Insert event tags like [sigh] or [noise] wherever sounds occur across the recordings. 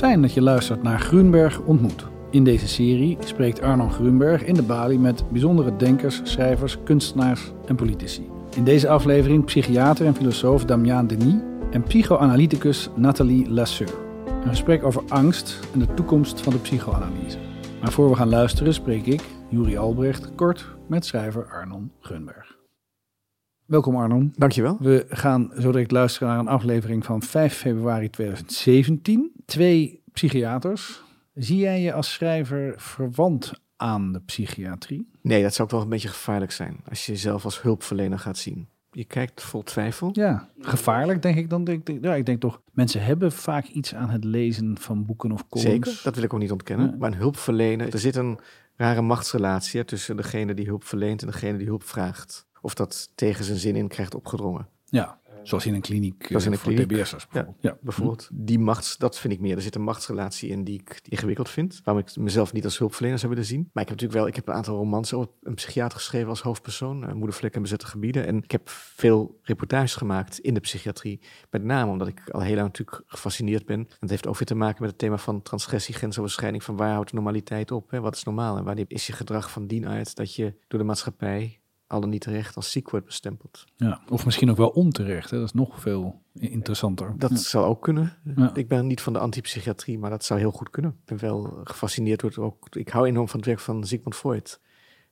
Fijn dat je luistert naar Grunberg ontmoet. In deze serie spreekt Arnon Grunberg in de balie met bijzondere denkers, schrijvers, kunstenaars en politici. In deze aflevering psychiater en filosoof Damian Denis en psychoanalyticus Nathalie Lasseur. Een gesprek over angst en de toekomst van de psychoanalyse. Maar voor we gaan luisteren spreek ik, Juri Albrecht, kort met schrijver Arnon Grunberg. Welkom Arnon. Dankjewel. We gaan zo direct luisteren naar een aflevering van 5 februari 2017. Twee psychiaters. Zie jij je als schrijver verwant aan de psychiatrie? Nee, dat zou ook wel een beetje gevaarlijk zijn als je jezelf als hulpverlener gaat zien. Je kijkt vol twijfel. Ja, gevaarlijk denk ik dan. Denk ik, ja, ik denk toch, mensen hebben vaak iets aan het lezen van boeken of columns. Zeker, dat wil ik ook niet ontkennen. Ja. Maar een hulpverlener, er zit een rare machtsrelatie hè, tussen degene die hulp verleent en degene die hulp vraagt. Of dat tegen zijn zin in krijgt opgedrongen. Ja, zoals in een kliniek Zoals in eh, een voor. TBS'ers bijvoorbeeld. Ja. Bijvoorbeeld, die machts, dat vind ik meer. Er zit een machtsrelatie in die ik ingewikkeld vind. Waarom ik mezelf niet als hulpverlener zou willen zien. Maar ik heb natuurlijk wel, ik heb een aantal romans over een psychiater geschreven als hoofdpersoon. Uh, Moedervlek en bezette gebieden. En ik heb veel reportages gemaakt in de psychiatrie. Met name omdat ik al heel lang natuurlijk gefascineerd ben. En dat heeft ook weer te maken met het thema van transgressie, grensoverschrijding. Van waar houdt normaliteit op? Hè? Wat is normaal? En wanneer is je gedrag van dien uit dat je door de maatschappij al dan niet terecht als ziek wordt bestempeld? Ja. Of misschien ook wel onterecht. Hè? Dat is nog veel interessanter. Dat Ja. zou ook kunnen. Ja. Ik ben niet van de antipsychiatrie, maar dat zou heel goed kunnen. Ik ben wel gefascineerd door het ook. Ik hou enorm van het werk van Sigmund Freud.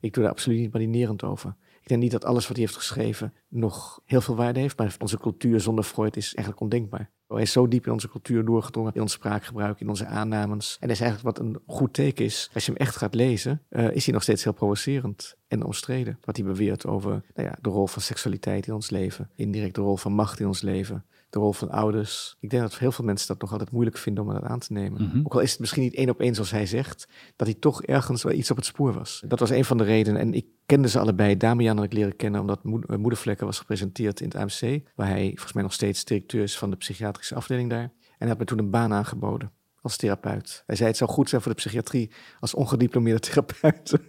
Ik doe daar absoluut niet badinerend over. Ik denk niet dat alles wat hij heeft geschreven nog heel veel waarde heeft, maar onze cultuur zonder Freud is eigenlijk ondenkbaar. Hij is zo diep in onze cultuur doorgedrongen, in ons spraakgebruik, in onze aannames. En dat is eigenlijk wat een goed teken is. Als je hem echt gaat lezen, eh, is hij nog steeds heel provocerend en omstreden. Wat hij beweert over nou ja, de rol van seksualiteit in ons leven, indirect de rol van macht in ons leven, de rol van ouders. Ik denk dat heel veel mensen dat nog altijd moeilijk vinden om dat aan te nemen. Mhm. Ook al is het misschien niet één op één zoals hij zegt, dat hij toch ergens wel iets op het spoor was. Dat was een van de redenen. En ik kende ze allebei. Damian had ik leren kennen omdat eh, Moedervlekken was gepresenteerd in het AMC. Waar hij volgens mij nog steeds directeur is van de psychiatrische afdeling daar. En hij had me toen een baan aangeboden als therapeut. Hij zei het zou goed zijn voor de psychiatrie als ongediplomeerde [laughs] therapeuten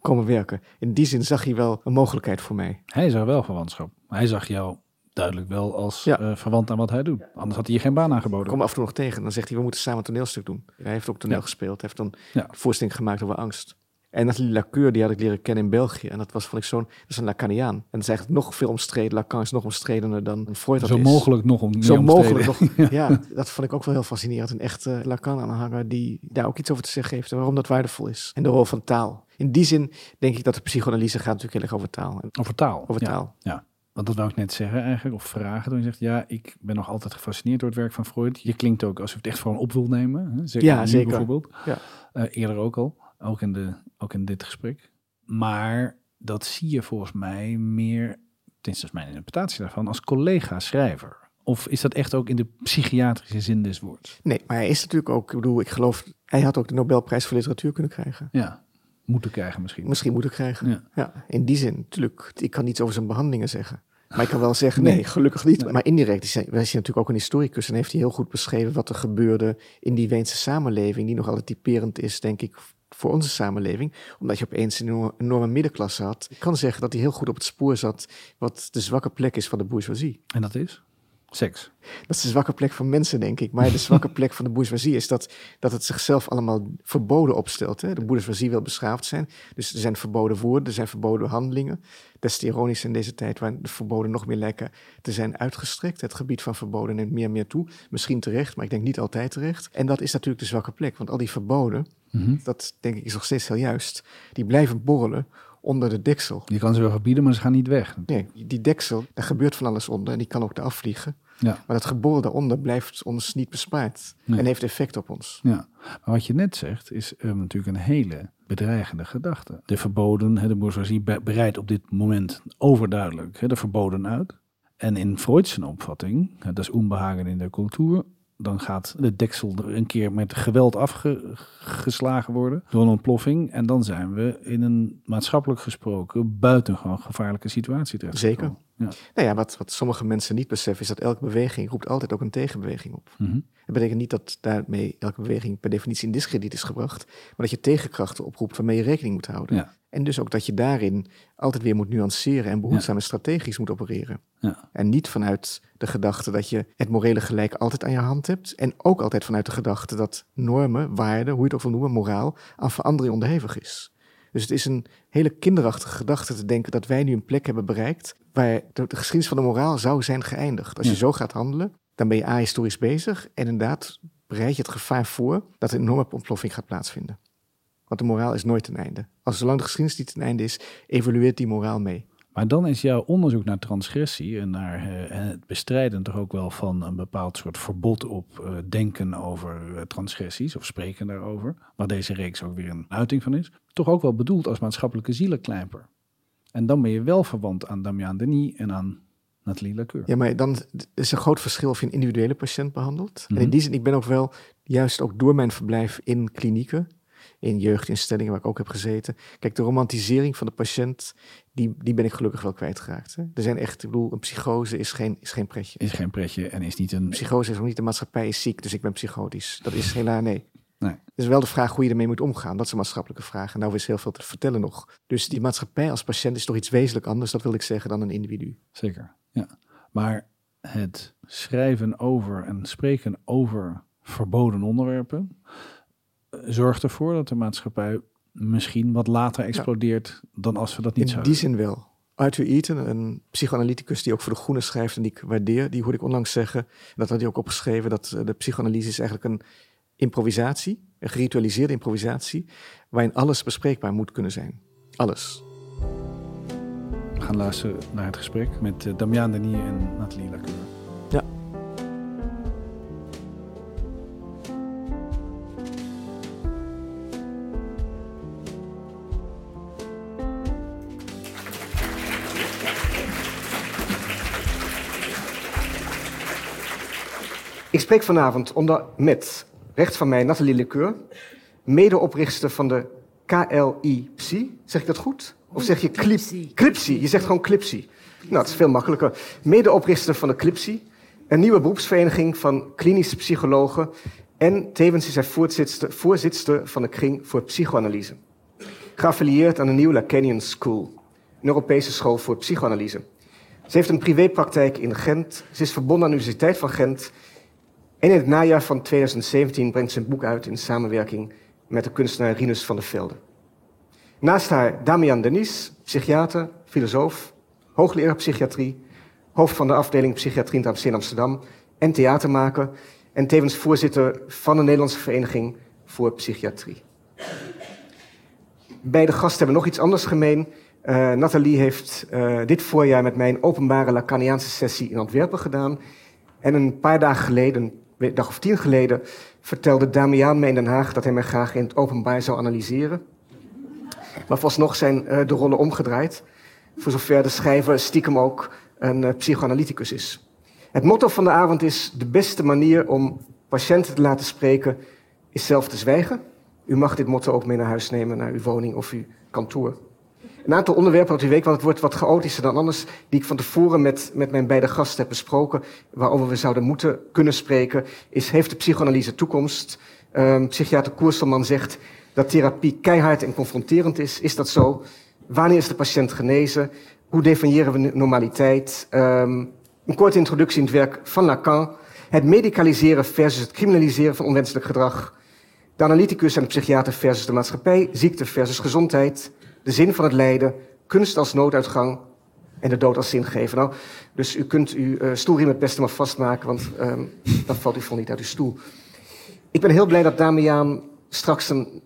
komen werken. In die zin zag hij wel een mogelijkheid voor mij. Hij zag wel verwantschap. Hij zag jou duidelijk wel als Ja. eh, verwant aan wat hij doet. Anders had hij je geen baan Ik aangeboden. kom af en toe nog tegen. Dan zegt hij, we moeten samen een toneelstuk doen. Hij heeft ook toneel Ja. gespeeld. Hij heeft een Ja. voorstelling gemaakt over angst. En Nathalie Lacour, die had ik leren kennen in België. En dat was vond ik zo'n, dat is een Lacaniaan. En dat is eigenlijk nog veel omstreden. Lacan is nog omstredener dan Freud dat Zo is. mogelijk nog om Zo omstreden. mogelijk nog. [laughs] ja. dat vond ik ook wel heel fascinerend. Een echte Lacan-aanhanger die daar ook iets over te zeggen heeft. En waarom dat waardevol is. En de rol van taal. In die zin denk ik dat de psychoanalyse gaat natuurlijk heel erg over taal. En Over taal. over Ja. taal. Ja, want dat wou ik net zeggen eigenlijk, of vragen. Toen je zegt, ja, ik ben nog altijd gefascineerd door het werk van Freud. Je klinkt ook alsof je het echt gewoon op wil nemen. Hè? Zeker Ja, zeker. Bijvoorbeeld. Ja. Eh, eerder ook al, ook in, de, ook in dit gesprek. Maar dat zie je volgens mij meer, tenminste is mijn interpretatie daarvan, als collega-schrijver. Of is dat echt ook in de psychiatrische zin des woords? Nee, maar hij is natuurlijk ook, ik bedoel, ik geloof, hij had ook de Nobelprijs voor literatuur kunnen krijgen. Ja, moeten krijgen misschien. Misschien moet ik krijgen. Ja. Ja, in die zin, natuurlijk. Ik kan niets over zijn behandelingen zeggen. Maar ik kan wel zeggen, Nee. nee, gelukkig niet. Nee. Maar indirect is hij, hij is natuurlijk ook een historicus en heeft hij heel goed beschreven wat er gebeurde in die Weense samenleving, die nog altijd typerend is, denk ik, voor onze samenleving. Omdat je opeens een enorme middenklasse had. Ik kan zeggen dat hij heel goed op het spoor zat wat de zwakke plek is van de bourgeoisie. En dat is? Seks. Dat is de zwakke plek van mensen, denk ik. Maar de [laughs] zwakke plek van de bourgeoisie is dat, dat het zichzelf allemaal verboden opstelt. Hè? De bourgeoisie wil beschaafd zijn. Dus er zijn verboden woorden, er zijn verboden handelingen. Des te ironisch in deze tijd waar de verboden nog meer lijken te zijn uitgestrekt. Het gebied van verboden neemt meer en meer toe. Misschien terecht, maar ik denk niet altijd terecht. En dat is natuurlijk de zwakke plek. Want al die verboden, Mhm. dat denk ik is nog steeds heel juist, die blijven borrelen onder de deksel. Je kan ze wel verbieden, maar ze gaan niet weg. Nee, die deksel, daar gebeurt van alles onder en die kan ook eraf vliegen. Ja. Maar dat geborrel daaronder blijft ons niet bespaard Nee. en heeft effect op ons. Ja, maar wat je net zegt is eh, natuurlijk een hele bedreigende gedachte. De verboden, de bourgeoisie be- bereidt op dit moment overduidelijk de verboden uit. En in Freud's opvatting, dat is onbehagen in de cultuur, dan gaat de deksel er een keer met geweld afgeslagen worden door een ontploffing. En dan zijn we in een maatschappelijk gesproken buitengewoon gevaarlijke situatie terecht. Zeker. Ja. Nou ja, wat, wat sommige mensen niet beseffen is dat elke beweging roept altijd ook een tegenbeweging op. Mm Dat betekent niet dat daarmee elke beweging per definitie in discrediet is gebracht, maar dat je tegenkrachten oproept waarmee je rekening moet houden. Ja. En dus ook dat je daarin altijd weer moet nuanceren en behoedzaam en strategisch moet opereren. Ja. En niet vanuit de gedachte dat je het morele gelijk altijd aan je hand hebt. En ook altijd vanuit de gedachte dat normen, waarden, hoe je het ook wil noemen, moraal, aan verandering onderhevig is. Dus het is een hele kinderachtige gedachte te denken dat wij nu een plek hebben bereikt waar de, geschiedenis van de moraal zou zijn geëindigd. Als je zo gaat handelen, dan ben je ahistorisch bezig en inderdaad bereid je het gevaar voor dat een enorme ontploffing gaat plaatsvinden. Want de moraal is nooit ten einde. Als zolang de geschiedenis niet ten einde is, evolueert die moraal mee. Maar dan is jouw onderzoek naar transgressie en naar uh, het bestrijden toch ook wel van een bepaald soort verbod op uh, denken over uh, transgressies of spreken daarover, waar deze reeks ook weer een uiting van is, toch ook wel bedoeld als maatschappelijke zielenklijper. En dan ben je wel verwant aan Damian Denis en aan Nathalie. Ja, maar dan is een groot verschil of je een individuele patiënt behandelt. En in mhm. die zin, ik ben ook wel, juist ook door mijn verblijf in klinieken, in jeugdinstellingen waar ik ook heb gezeten. Kijk, de romantisering van de patiënt, die, die ben ik gelukkig wel kwijtgeraakt. Hè? Er zijn echt, ik bedoel, een psychose is geen, is geen pretje. Is geen pretje en is niet een... Psychose is ook niet, de maatschappij is ziek, dus ik ben psychotisch. Dat is helaas nee. Nee. Het is wel de vraag hoe je ermee moet omgaan. Dat is een maatschappelijke vraag. En nou is heel veel te vertellen nog. Dus die maatschappij als patiënt is toch iets wezenlijk anders, dat wil ik zeggen, dan een individu. Zeker, ja. Maar het schrijven over en spreken over verboden onderwerpen zorgt ervoor dat de maatschappij misschien wat later explodeert dan als we dat niet zouden. In die zin wel. Arthur Eaton, een psychoanalyticus die ook voor De Groene schrijft en die ik waardeer, die hoorde ik onlangs zeggen, dat had hij ook opgeschreven, dat eh, de psychoanalyse is eigenlijk een improvisatie, een geritualiseerde improvisatie, waarin alles bespreekbaar moet kunnen zijn. Alles. We gaan luisteren naar het gesprek met uh, Damian Denier en Nathalie Lacour. Ja. Ik spreek vanavond onder met rechts van mij Nathalie Lecoeur, medeoprichter van de KLI-PSI. Zeg ik dat goed? Of zeg je Clipsi? Clipsi, je zegt gewoon Clipsi. Nou, het is veel makkelijker. Medeoprichter van de Clipsi, een nieuwe beroepsvereniging van klinische psychologen. En tevens is hij voorzitter, voorzitter van de Kring voor Psychoanalyse. Geaffilieerd aan de New Lacanian School, een Europese school voor psychoanalyse. Ze heeft een privépraktijk in Gent. Ze is verbonden aan de Universiteit van Gent en in het najaar van 2017 brengt ze een boek uit in samenwerking met de kunstenaar Rinus van der Velde. Naast haar Damian Denis, psychiater, filosoof, hoogleraar psychiatrie, hoofd van de afdeling psychiatrie in het Amsterdam en theatermaker en tevens voorzitter van de Nederlandse Vereniging voor Psychiatrie. Beide gasten hebben nog iets anders gemeen. Uh, Nathalie heeft uh, dit voorjaar met mij een openbare Lacaniaanse sessie in Antwerpen gedaan. En een paar dagen geleden, een dag of tien geleden, vertelde Damian me in Den Haag dat hij mij graag in het openbaar zou analyseren. Maar nog zijn uh, de rollen omgedraaid, voor zover de schrijver stiekem ook een uh, psychoanalyticus is. Het motto van de avond is: de beste manier om patiënten te laten spreken is zelf te zwijgen. U mag dit motto ook mee naar huis nemen, naar uw woning of uw kantoor. Een aantal onderwerpen dat u weet, want het wordt wat chaotischer dan anders, die ik van tevoren met, met mijn beide gasten heb besproken, waarover we zouden moeten kunnen spreken, is heeft de psychoanalyse toekomst? Um, psychiater Koerstelman zegt dat therapie keihard en confronterend is. Is dat zo? Wanneer is de patiënt genezen? Hoe definiëren we normaliteit? Um, een korte introductie in het werk van Lacan. Het medicaliseren versus het criminaliseren van onwenselijk gedrag. De analyticus en de psychiater versus de maatschappij. Ziekte versus gezondheid de zin van het lijden, kunst als nooduitgang en de dood als zingever. Nou, dus u kunt uw uh, stoelriem het beste maar vastmaken, want um, dan valt u vol niet uit uw stoel. Ik ben heel blij dat Damian straks een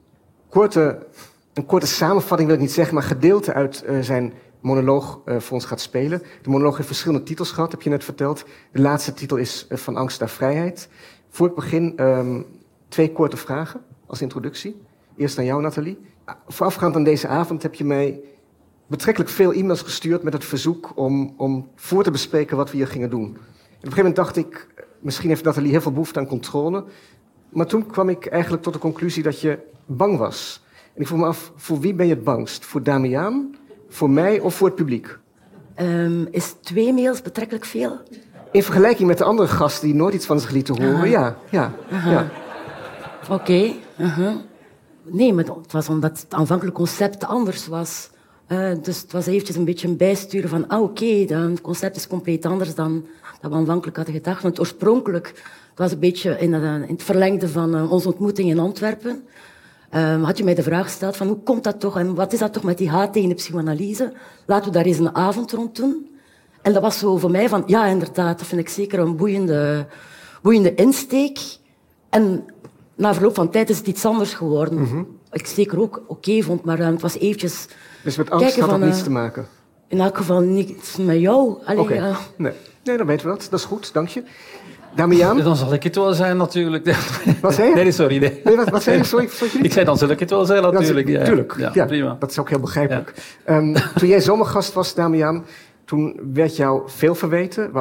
korte, een korte samenvatting, wil ik niet zeggen, maar gedeelte uit uh, zijn monoloog uh, voor ons gaat spelen. De monoloog heeft verschillende titels gehad, heb je net verteld. De laatste titel is Van angst naar vrijheid. Voor ik begin, um, twee korte vragen als introductie. Eerst aan jou, Nathalie voorafgaand aan deze avond heb je mij betrekkelijk veel e-mails gestuurd met het verzoek om, om voor te bespreken wat we hier gingen doen. En op een gegeven moment dacht ik, misschien heeft Nathalie heel veel behoefte aan controle. Maar toen kwam ik eigenlijk tot de conclusie dat je bang was. En ik vroeg me af, voor wie ben je het bangst? Voor Damiaan, voor mij of voor het publiek? Ehm, is twee mails betrekkelijk veel? In vergelijking met de andere gasten die nooit iets van zich lieten horen, ja. ja, ja. Oké. uh-huh. Nee, maar het was omdat het aanvankelijk concept anders was. Uh, dus het was eventjes een beetje een bijsturen van, ah oké, het concept is compleet anders dan dat we aanvankelijk hadden gedacht. Want oorspronkelijk, het was een beetje in, het, in het verlengde van uh, onze ontmoeting in Antwerpen. Um, had je mij de vraag gesteld van, hoe komt dat toch en wat is dat toch met die haat tegen de psychoanalyse? Laten we daar eens een avond rond doen. En dat was zo voor mij van, ja inderdaad, dat vind ik zeker een boeiende, boeiende insteek. En na verloop van tijd is het iets anders geworden. Mm -hmm. Ik zeker ook oké okay vond, maar uh, het was eventjes... Dus met angst had dat uh, niets te maken? In elk geval niets met jou. Oké, okay. nee. nee, dan weten we dat. Dat is goed, dank je. Damian? Dan zal ik het wel zijn, natuurlijk. [laughs] Wat zei je? Nee, sorry. Nee. nee wat, wat zei je? Sorry, [laughs] sorry, Ik zei, dan zal ik het wel zijn, natuurlijk. Ja, tuurlijk, ja, ja, prima. Dat is ook heel begrijpelijk. Ja. Um, [laughs] toen jij zomergast was, Damian, toen werd jou veel verweten,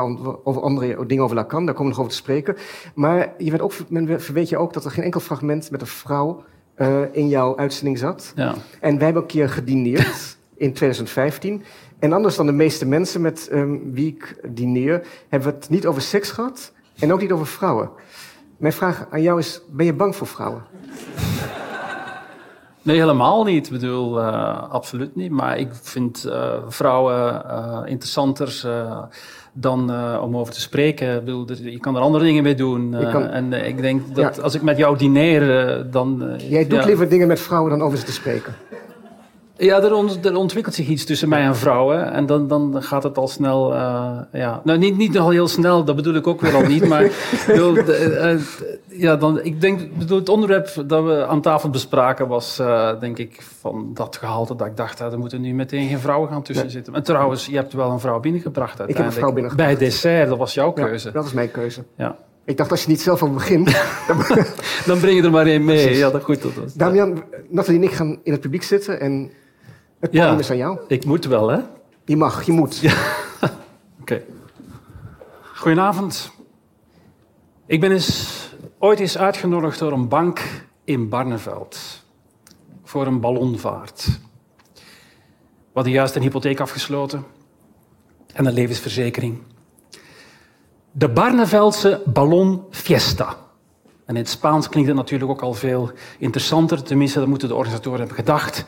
over andere dingen over Lacan, daar komen we nog over te spreken. Maar je werd ook, men verweet je ook dat er geen enkel fragment met een vrouw uh, in jouw uitzending zat. Ja. En wij hebben een keer gedineerd [laughs] in 2015. En anders dan de meeste mensen met um, wie ik dineer, hebben we het niet over seks gehad en ook niet over vrouwen. Mijn vraag aan jou is, ben je bang voor vrouwen? [laughs] Nee, helemaal niet. Ik bedoel, uh, absoluut niet. Maar ik vind uh, vrouwen interessanter dan om over te spreken. Ik bedoel, je kan er andere dingen mee doen. Kan... En ik denk dat ja. als ik met jou dineer, dan... Jij doet ja. liever dingen met vrouwen dan over ze te spreken. Ja, er, ont, er, ontwikkelt zich iets tussen mij en vrouwen. En dan, dan gaat het al snel. Uh, ja. Nou, niet, niet al heel snel, dat bedoel ik ook weer al niet. Maar [laughs] bedoel, uh, ja, dan, ik denk, bedoel, het onderwerp dat we aan tafel bespraken was, uh, denk ik, van dat gehalte dat ik dacht, er moeten nu meteen geen vrouwen gaan tussen zitten. En trouwens, je hebt wel een vrouw binnengebracht uiteindelijk. Ik heb een vrouw binnengebracht. Bij dessert, dat was jouw keuze. Ja, dat is mijn keuze. Ja. Ik dacht, als je niet zelf al begint... dan... [laughs] dan breng je er maar één mee. Precies. Ja, dat goed. Dat was, Damian, Nathalie en ik gaan in het publiek zitten en het podium ja, is aan jou. Ik moet wel, hè? Je mag, je moet. Ja. [laughs] Oké. Okay. Goedenavond. Ik ben eens, ooit eens uitgenodigd door een bank in Barneveld voor een ballonvaart. We hadden juist een hypotheek afgesloten en een levensverzekering. De Barneveldse Ballon Fiesta. En in het Spaans klinkt het natuurlijk ook al veel interessanter. Tenminste, dat moeten de organisatoren hebben gedacht.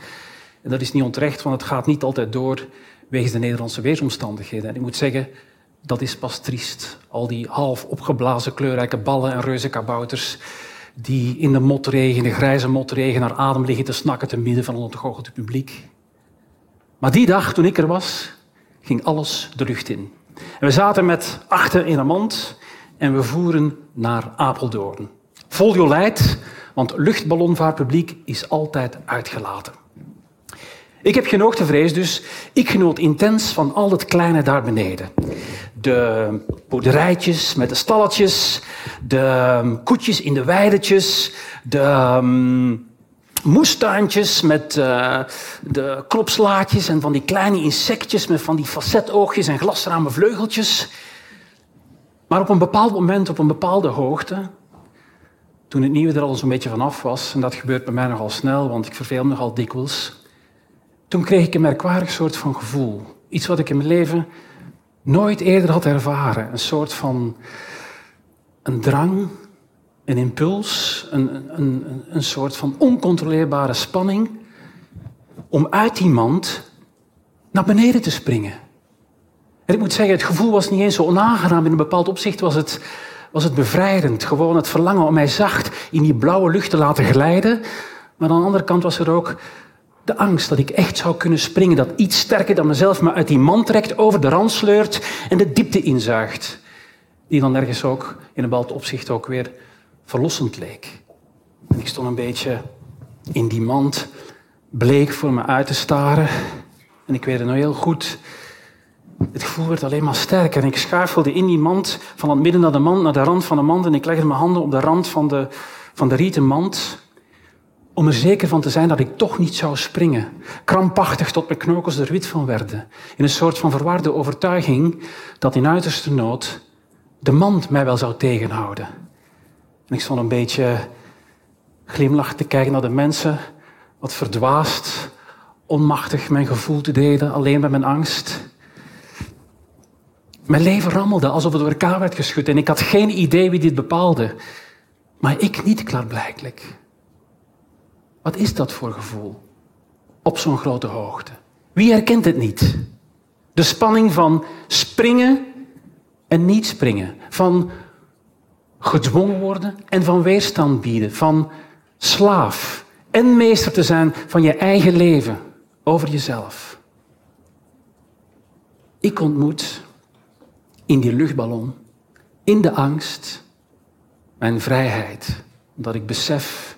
En dat is niet onterecht, want het gaat niet altijd door wegens de Nederlandse weersomstandigheden. En ik moet zeggen, dat is pas triest. Al die half opgeblazen kleurrijke ballen en reuzenkabouters die in de motregen, de grijze motregen, naar adem liggen te snakken te midden van een ontgoocheld publiek. Maar die dag, toen ik er was, ging alles de lucht in. En we zaten met achter in een mand en we voeren naar Apeldoorn. Vol jolijt, want luchtballonvaartpubliek is altijd uitgelaten. Ik heb geen vrees, dus ik genoot intens van al het kleine daar beneden. De boerderijtjes met de stalletjes, de koetjes in de weidetjes, de um, moestuintjes met uh, de klopslaatjes en van die kleine insectjes met van die facetoogjes en glasrame vleugeltjes. Maar op een bepaald moment, op een bepaalde hoogte, toen het nieuwe er al zo'n beetje vanaf was, en dat gebeurt bij mij nogal snel, want ik verveel me nogal dikwijls, toen kreeg ik een merkwaardig soort van gevoel. Iets wat ik in mijn leven nooit eerder had ervaren. Een soort van een drang, een impuls, een, een, een soort van oncontroleerbare spanning om uit die mand naar beneden te springen. En ik moet zeggen, het gevoel was niet eens zo onaangenaam. In een bepaald opzicht was het, was het bevrijdend. Gewoon het verlangen om mij zacht in die blauwe lucht te laten glijden. Maar aan de andere kant was er ook de angst dat ik echt zou kunnen springen, dat iets sterker dan mezelf me uit die man trekt, over de rand sleurt en de diepte inzuigt. Die dan ergens ook in een bepaald opzicht ook weer verlossend leek. En ik stond een beetje in die mand, bleek voor me uit te staren. En ik weet het nog heel goed. Het gevoel werd alleen maar sterker. En ik schuifelde in die mand, van het midden naar de mand, naar de rand van de mand. En ik legde mijn handen op de rand van de, van de rieten mand om er zeker van te zijn dat ik toch niet zou springen. Krampachtig tot mijn knokkels er wit van werden. In een soort van verwarde overtuiging dat in uiterste nood de mand mij wel zou tegenhouden. En ik stond een beetje glimlachend te kijken naar de mensen, wat verdwaasd, onmachtig mijn gevoel te delen, alleen met mijn angst. Mijn leven rammelde alsof het door elkaar werd geschud en ik had geen idee wie dit bepaalde. Maar ik niet klaarblijkelijk. Wat is dat voor gevoel? Op zo'n grote hoogte. Wie herkent het niet? De spanning van springen en niet springen. Van gedwongen worden en van weerstand bieden. Van slaaf en meester te zijn van je eigen leven over jezelf. Ik ontmoet in die luchtballon, in de angst, mijn vrijheid. Omdat ik besef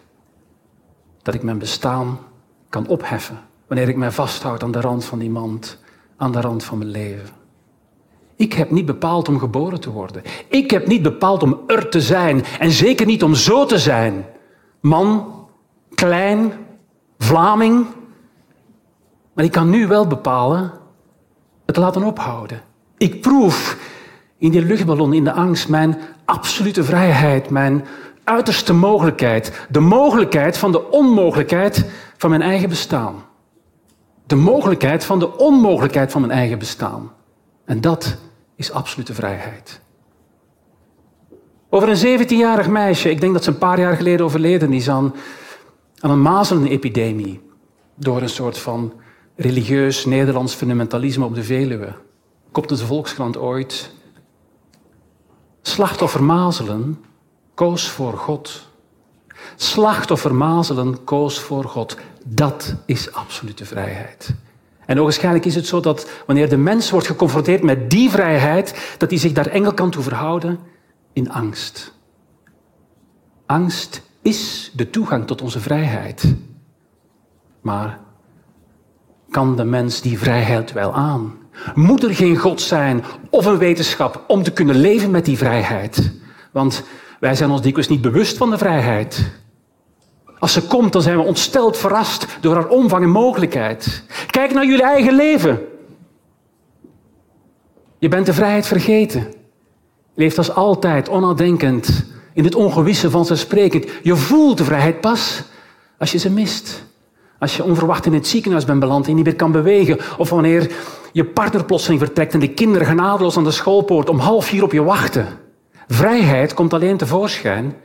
dat ik mijn bestaan kan opheffen wanneer ik mij vasthoud aan de rand van die mand, aan de rand van mijn leven. Ik heb niet bepaald om geboren te worden. Ik heb niet bepaald om er te zijn en zeker niet om zo te zijn. Man, klein, Vlaming. Maar ik kan nu wel bepalen het laten ophouden. Ik proef in die luchtballon, in de angst, mijn absolute vrijheid, mijn uiterste mogelijkheid. De mogelijkheid van de onmogelijkheid van mijn eigen bestaan. De mogelijkheid van de onmogelijkheid van mijn eigen bestaan. En dat is absolute vrijheid. Over een 17-jarig meisje, ik denk dat ze een paar jaar geleden overleden is aan, aan een mazelenepidemie. Door een soort van religieus Nederlands fundamentalisme op de Veluwe. Kopte de Volkskrant ooit. Slachtoffer mazelen koos voor God. Slachtoffer mazelen koos voor God. Dat is absolute vrijheid. En waarschijnlijk is het zo dat wanneer de mens wordt geconfronteerd met die vrijheid, dat hij zich daar enkel kan toe verhouden in angst. Angst is de toegang tot onze vrijheid. Maar kan de mens die vrijheid wel aan? Moet er geen God zijn of een wetenschap om te kunnen leven met die vrijheid? Want wij zijn ons dikwijls niet bewust van de vrijheid. Als ze komt, dan zijn we ontsteld verrast door haar omvang en mogelijkheid. Kijk naar jullie eigen leven. Je bent de vrijheid vergeten. Leeft als altijd onnadenkend in het ongewisse van zijn sprekend. Je voelt de vrijheid pas als je ze mist. Als je onverwacht in het ziekenhuis bent beland en niet meer kan bewegen. Of wanneer je partner plotseling vertrekt en de kinderen genadeloos aan de schoolpoort om half vier op je wachten. Vrijheid komt alleen tevoorschijn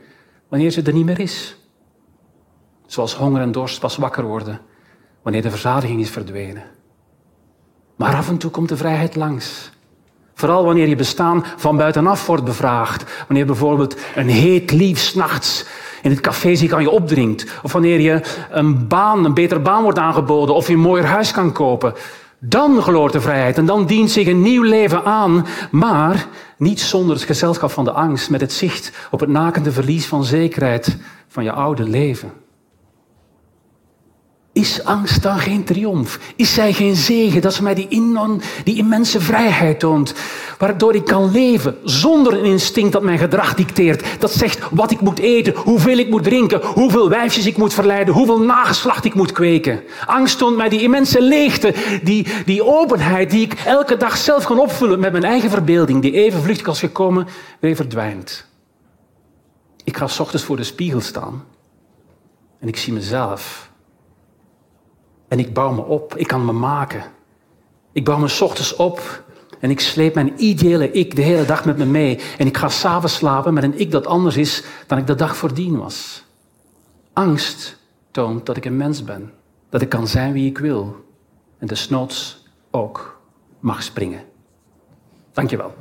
wanneer ze er niet meer is. Zoals honger en dorst pas wakker worden wanneer de verzadiging is verdwenen. Maar af en toe komt de vrijheid langs. Vooral wanneer je bestaan van buitenaf wordt bevraagd. Wanneer bijvoorbeeld een heet lief s'nachts in het café zich aan je opdringt. Of wanneer je een baan, een betere baan wordt aangeboden. Of je een mooier huis kan kopen. Dan gloort de vrijheid en dan dient zich een nieuw leven aan. Maar niet zonder het gezelschap van de angst. Met het zicht op het nakende verlies van zekerheid van je oude leven. Is angst dan geen triomf? Is zij geen zegen dat ze mij die, die immense vrijheid toont? Waardoor ik kan leven zonder een instinct dat mijn gedrag dicteert. Dat zegt wat ik moet eten, hoeveel ik moet drinken, hoeveel wijfjes ik moet verleiden, hoeveel nageslacht ik moet kweken. Angst toont mij die immense leegte, die, die openheid die ik elke dag zelf kan opvullen met mijn eigen verbeelding, die even vluchtig als gekomen weer verdwijnt. Ik ga s ochtends voor de spiegel staan en ik zie mezelf en ik bouw me op, ik kan me maken. Ik bouw me ochtends op en ik sleep mijn ideale ik de hele dag met me mee. En ik ga s'avonds slapen met een ik dat anders is dan ik de dag voordien was. Angst toont dat ik een mens ben. Dat ik kan zijn wie ik wil. En desnoods ook mag springen. Dankjewel.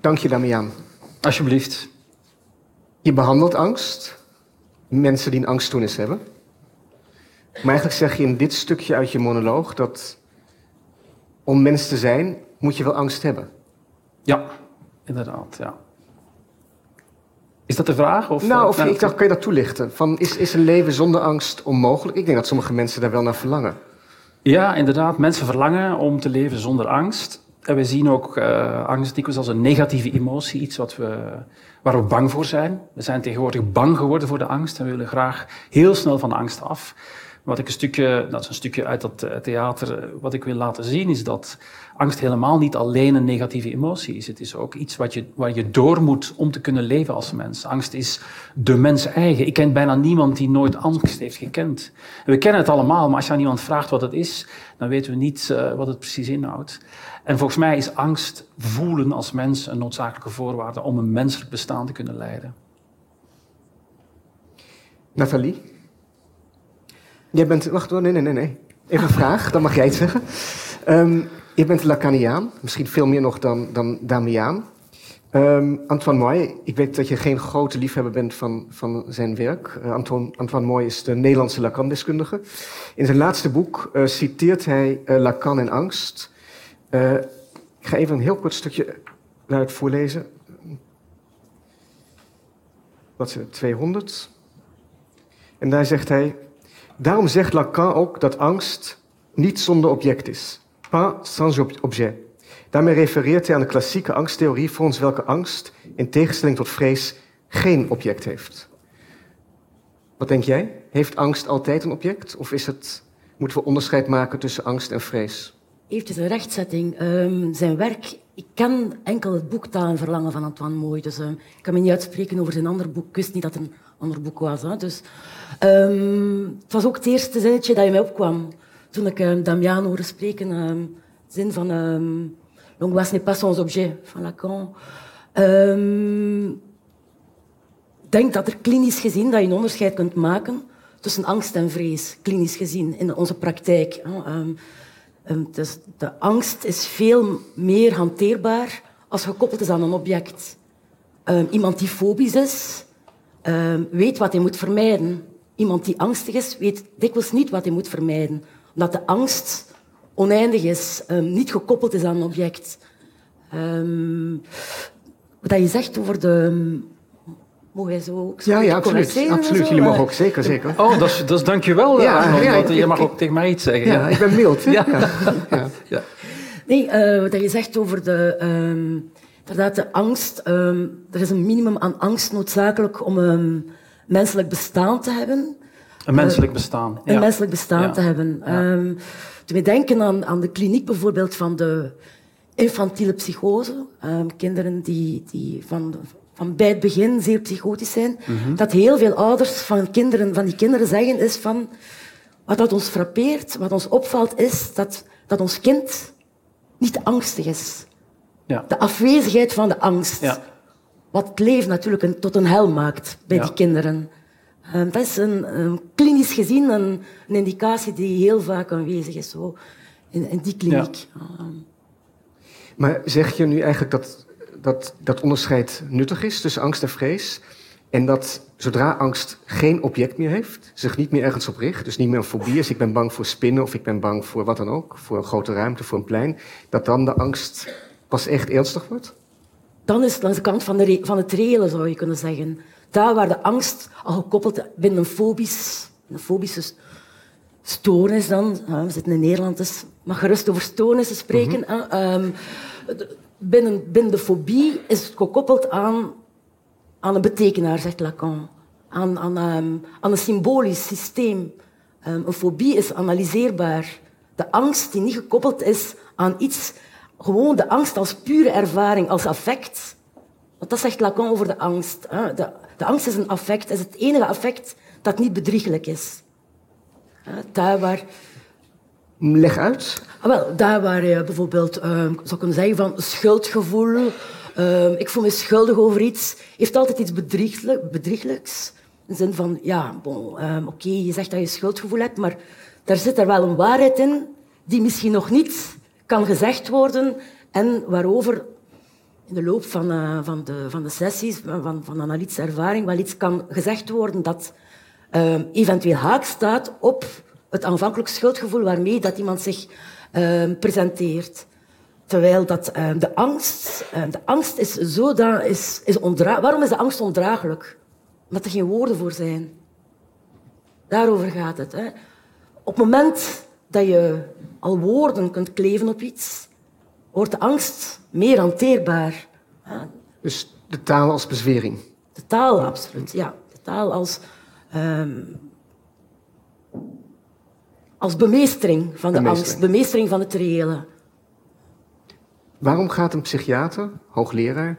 Dank je, Damian. Alsjeblieft. Je behandelt angst. Mensen die een angststoornis hebben. Maar eigenlijk zeg je in dit stukje uit je monoloog dat om mens te zijn, moet je wel angst hebben. Ja, inderdaad, ja. Is dat de vraag? Of, nou, of, ik dacht, kan je dat toelichten? Van, is, is een leven zonder angst onmogelijk? Ik denk dat sommige mensen daar wel naar verlangen. Ja, inderdaad. Mensen verlangen om te leven zonder angst. En we zien ook uh, angst dikwijls als een negatieve emotie, iets wat we, waar we bang voor zijn. We zijn tegenwoordig bang geworden voor de angst en we willen graag heel snel van de angst af. Wat ik een stukje, dat is een stukje uit dat eh, theater, eh, wat ik wil laten zien, is dat angst helemaal niet alleen een negatieve emotie is. Het is ook iets wat je, waar je door moet om te kunnen leven als mens. Angst is de mens eigen. Ik ken bijna niemand die nooit angst heeft gekend. we kennen het allemaal, maar als je aan iemand vraagt wat het is, dan weten we niet uh, wat het precies inhoudt. En volgens mij is angst voelen als mens een noodzakelijke voorwaarde om een menselijk bestaan te kunnen leiden. Nathalie? Jij bent... Wacht hoor, nee, nee, nee. nee. Even een vraag, dan mag jij het zeggen. Um, je bent Lacaniaan, misschien veel meer nog dan, dan Damiaan. Um, Antoine Moy, ik weet dat je geen grote liefhebber bent van, van zijn werk. Uh, Antoine, Antoine Moy is de Nederlandse Lacan-deskundige. In zijn laatste boek uh, citeert hij uh, Lacan en angst. ik ga even een heel kort stukje uit voorlezen. Wat is het, 200? En daar zegt hij... Daarom zegt Lacan ook dat angst niet zonder object is. Pas sans objet. Daarmee refereert hij aan de klassieke angsttheorie volgens welke angst, in tegenstelling tot vrees, geen object heeft. Wat denk jij? Heeft angst altijd een object? Of is het, moeten we onderscheid maken tussen angst en vrees? Heeft een rechtzetting. Um, zijn werk, ik ken enkel het boek Taal en Verlangen van Antoine Mooi. Dus uh, ik kan me niet uitspreken over zijn ander boek. Ik wist niet dat een ander boek was. Dus, um, het was ook het eerste zinnetje dat je mij opkwam toen ik um, Damian hoorde spreken. Um, zin van um, L'angoisse n'est pas sans objet van Lacan. Ik denk dat er klinisch gezien dat je een onderscheid kunt maken tussen angst en vrees, klinisch gezien, in onze praktijk. de angst is veel meer hanteerbaar als gekoppeld is aan een object. iemand die fobisch is, weet wat hij moet vermijden. Iemand die angstig is, weet dikwijls niet wat hij moet vermijden. Omdat de angst oneindig is, um, niet gekoppeld is aan een object. Um, wat je zegt over de... Mogen wij zo ook Ja, ja, absoluut. absoluut. Jullie mogen ook, zeker, zeker. Oh, dat is, dat is dankjewel, ja, Arnold, ja, ik, je mag ook tegen mij iets zeggen. Ja, ik ben mild. ja. ja. [laughs] ja. Nee, uh, wat je zegt over de... Um, inderdaad, de angst. Um, er is een minimum aan angst noodzakelijk om een menselijk bestaan te hebben. Een menselijk bestaan. Een menselijk bestaan te hebben. Um, toen we denken aan, aan de kliniek bijvoorbeeld van de infantiele psychose, um, kinderen die, die van, van bij het begin zeer psychotisch zijn, mhm. dat heel veel ouders van, kinderen, van die kinderen zeggen is van wat dat ons frappeert, wat ons opvalt, is dat, dat ons kind niet angstig is. Ja. De afwezigheid van de angst. Ja. Wat het leven natuurlijk een, tot een hel maakt bij die kinderen. Um, dat is een, klinisch gezien een, een, indicatie die heel vaak aanwezig is zo, in, in die kliniek. Ja. Um. Maar zeg je nu eigenlijk dat, dat dat onderscheid nuttig is tussen angst en vrees? En dat zodra angst geen object meer heeft, zich niet meer ergens op richt, dus niet meer een fobie is, ik ben bang voor spinnen of ik ben bang voor wat dan ook, voor een grote ruimte, voor een plein, dat dan de angst pas echt ernstig wordt? Dan is het langs de kant van, de van het reële, zou je kunnen zeggen. Daar waar de angst al gekoppeld binnen een, fobisch, een fobische stoornis dan, we zitten in Nederland, dus mag gerust over stoornissen spreken. Mm -hmm. binnen, binnen de fobie is het gekoppeld aan, aan een betekenaar, zegt Lacan. Aan, aan, um, aan een symbolisch systeem. Um, een fobie is analyseerbaar. De angst die niet gekoppeld is aan iets, gewoon de angst als pure ervaring, als affect. Want dat zegt Lacan over de angst. Hè. De, de angst is een affect, is het enige affect dat niet bedrieglijk is. Daar waar... Leg uit. Ah, wel, daar waar je bijvoorbeeld, uh, zou kunnen zeggen van schuldgevoel, uh, ik voel me schuldig over iets, heeft altijd iets bedrieglijk, bedrieglijks. In de zin van, ja, bon, um, oké, je zegt dat je schuldgevoel hebt, maar daar zit er wel een waarheid in die misschien nog niet kan gezegd worden en waarover in de loop van, uh, van, de, van de sessies, van, van analytische ervaring, wel iets kan gezegd worden dat uh, eventueel haak staat op het aanvankelijk schuldgevoel waarmee dat iemand zich uh, presenteert. Terwijl dat, de angst, de angst is zo is, is ondra Waarom is de angst ondraaglijk? Omdat er geen woorden voor zijn. Daarover gaat het. Hè. Op het moment dat je al woorden kunt kleven op iets, wordt de angst meer hanteerbaar. Dus de taal als bezwering? De taal, absoluut, ja. De taal als... Um, als bemeestering van de Bemeestering. angst, bemeestering van het reële. Waarom gaat een psychiater, hoogleraar...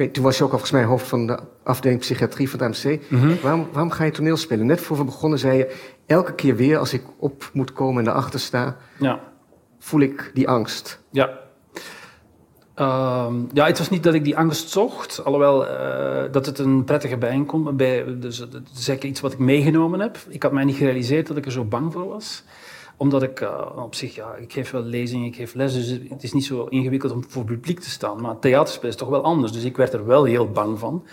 Weet, toen was je ook al volgens mij hoofd van de afdeling psychiatrie van het AMC. waarom, waarom ga je toneel spelen? Net voor we begonnen zei je... elke keer weer als ik op moet komen en daarachter sta... Ja. voel ik die angst. Ja. Ehm, ja, het was niet dat ik die angst zocht, alhoewel eh, dat het een prettige bijeenkomst bij, dus dat is zeker iets wat ik meegenomen heb. Ik had mij niet gerealiseerd dat ik er zo bang voor was omdat ik uh, op zich, ja, ik geef wel lezingen, ik geef les, dus het is niet zo ingewikkeld om voor publiek te staan. Maar theaterspel is toch wel anders, dus ik werd er wel heel bang van.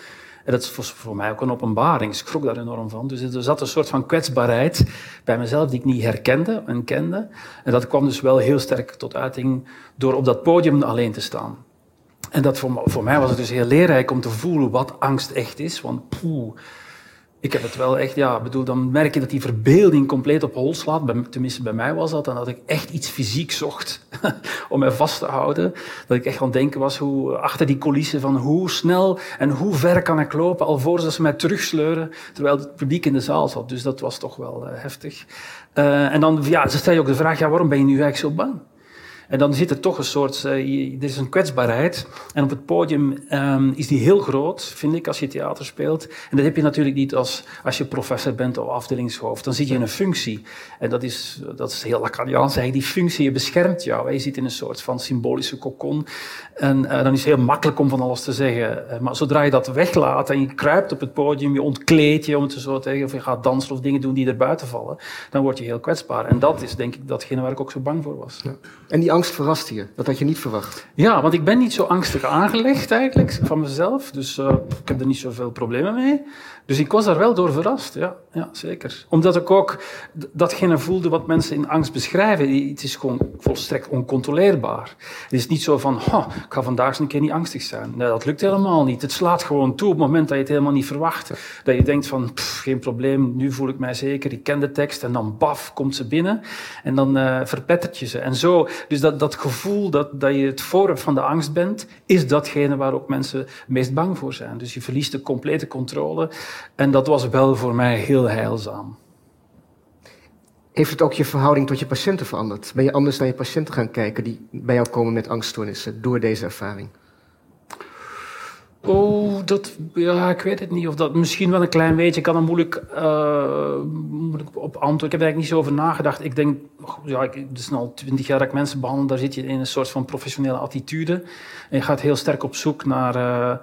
En dat was voor mij ook een openbaring, ik schrok daar enorm van. Dus er zat een soort van kwetsbaarheid bij mezelf die ik niet herkende en kende. En dat kwam dus wel heel sterk tot uiting door op dat podium alleen te staan. En dat voor, voor mij was het dus heel leerrijk om te voelen wat angst echt is. Want poeh, ik heb het wel echt, ja, bedoel, dan merk je dat die verbeelding compleet op hol slaat. Bij, tenminste, bij mij was dat. En dat ik echt iets fysiek zocht [laughs] om mij vast te houden. Dat ik echt aan het denken was hoe, achter die coulissen van hoe snel en hoe ver kan ik lopen, alvorens ze mij terugsleuren, terwijl het publiek in de zaal zat. Dus dat was toch wel uh, heftig. Uh, en dan ja, ze stel je ook de vraag, ja, waarom ben je nu eigenlijk zo bang? En dan zit er toch een soort, uh, er is een kwetsbaarheid. En op het podium um, is die heel groot, vind ik, als je theater speelt. En dat heb je natuurlijk niet als, als je professor bent of afdelingshoofd. Dan zit je in een functie. En dat is, dat is heel Lacaniaans. Die functie, je beschermt jou. Je zit in een soort van symbolische kokon. En uh, dan is het heel makkelijk om van alles te zeggen. Uh, maar zodra je dat weglaat en je kruipt op het podium, je ontkleedt je, om het zo te zeggen, of je gaat dansen of dingen doen die er buiten vallen, dan word je heel kwetsbaar. En dat is denk ik datgene waar ik ook zo bang voor was. Ja. En angst verrast je. Dat had je niet verwacht. Ja, want ik ben niet zo angstig aangelegd eigenlijk van mezelf. Dus uh, ik heb er niet zoveel problemen mee. Dus ik was daar wel door verrast, ja, ja zeker. Omdat ik ook datgene voelde wat mensen in angst beschrijven. Het is gewoon volstrekt oncontroleerbaar. Het is niet zo van, oh, ik ga vandaag eens een keer niet angstig zijn. Nee, dat lukt helemaal niet. Het slaat gewoon toe op het moment dat je het helemaal niet verwacht. Dat je denkt van, geen probleem, nu voel ik mij zeker, ik ken de tekst. En dan baf, komt ze binnen. En dan uh, verpettert je ze. En zo, dus dat, dat gevoel dat, dat je het voorwerp van de angst bent, is datgene waar ook mensen meest bang voor zijn. Dus je verliest de complete controle. En dat was wel voor mij heel heilzaam. Heeft het ook je verhouding tot je patiënten veranderd? Ben je anders naar je patiënten gaan kijken die bij jou komen met angststoornissen door deze ervaring? Oh, dat, ja, ik weet het niet. Of dat misschien wel een klein beetje. Ik kan er moeilijk, uh, moeilijk op antwoorden. Ik heb er eigenlijk niet zo over nagedacht. Ik denk, ja, ik, het is al twintig jaar dat ik mensen behandel. Daar zit je in een soort van professionele attitude. En je gaat heel sterk op zoek naar uh,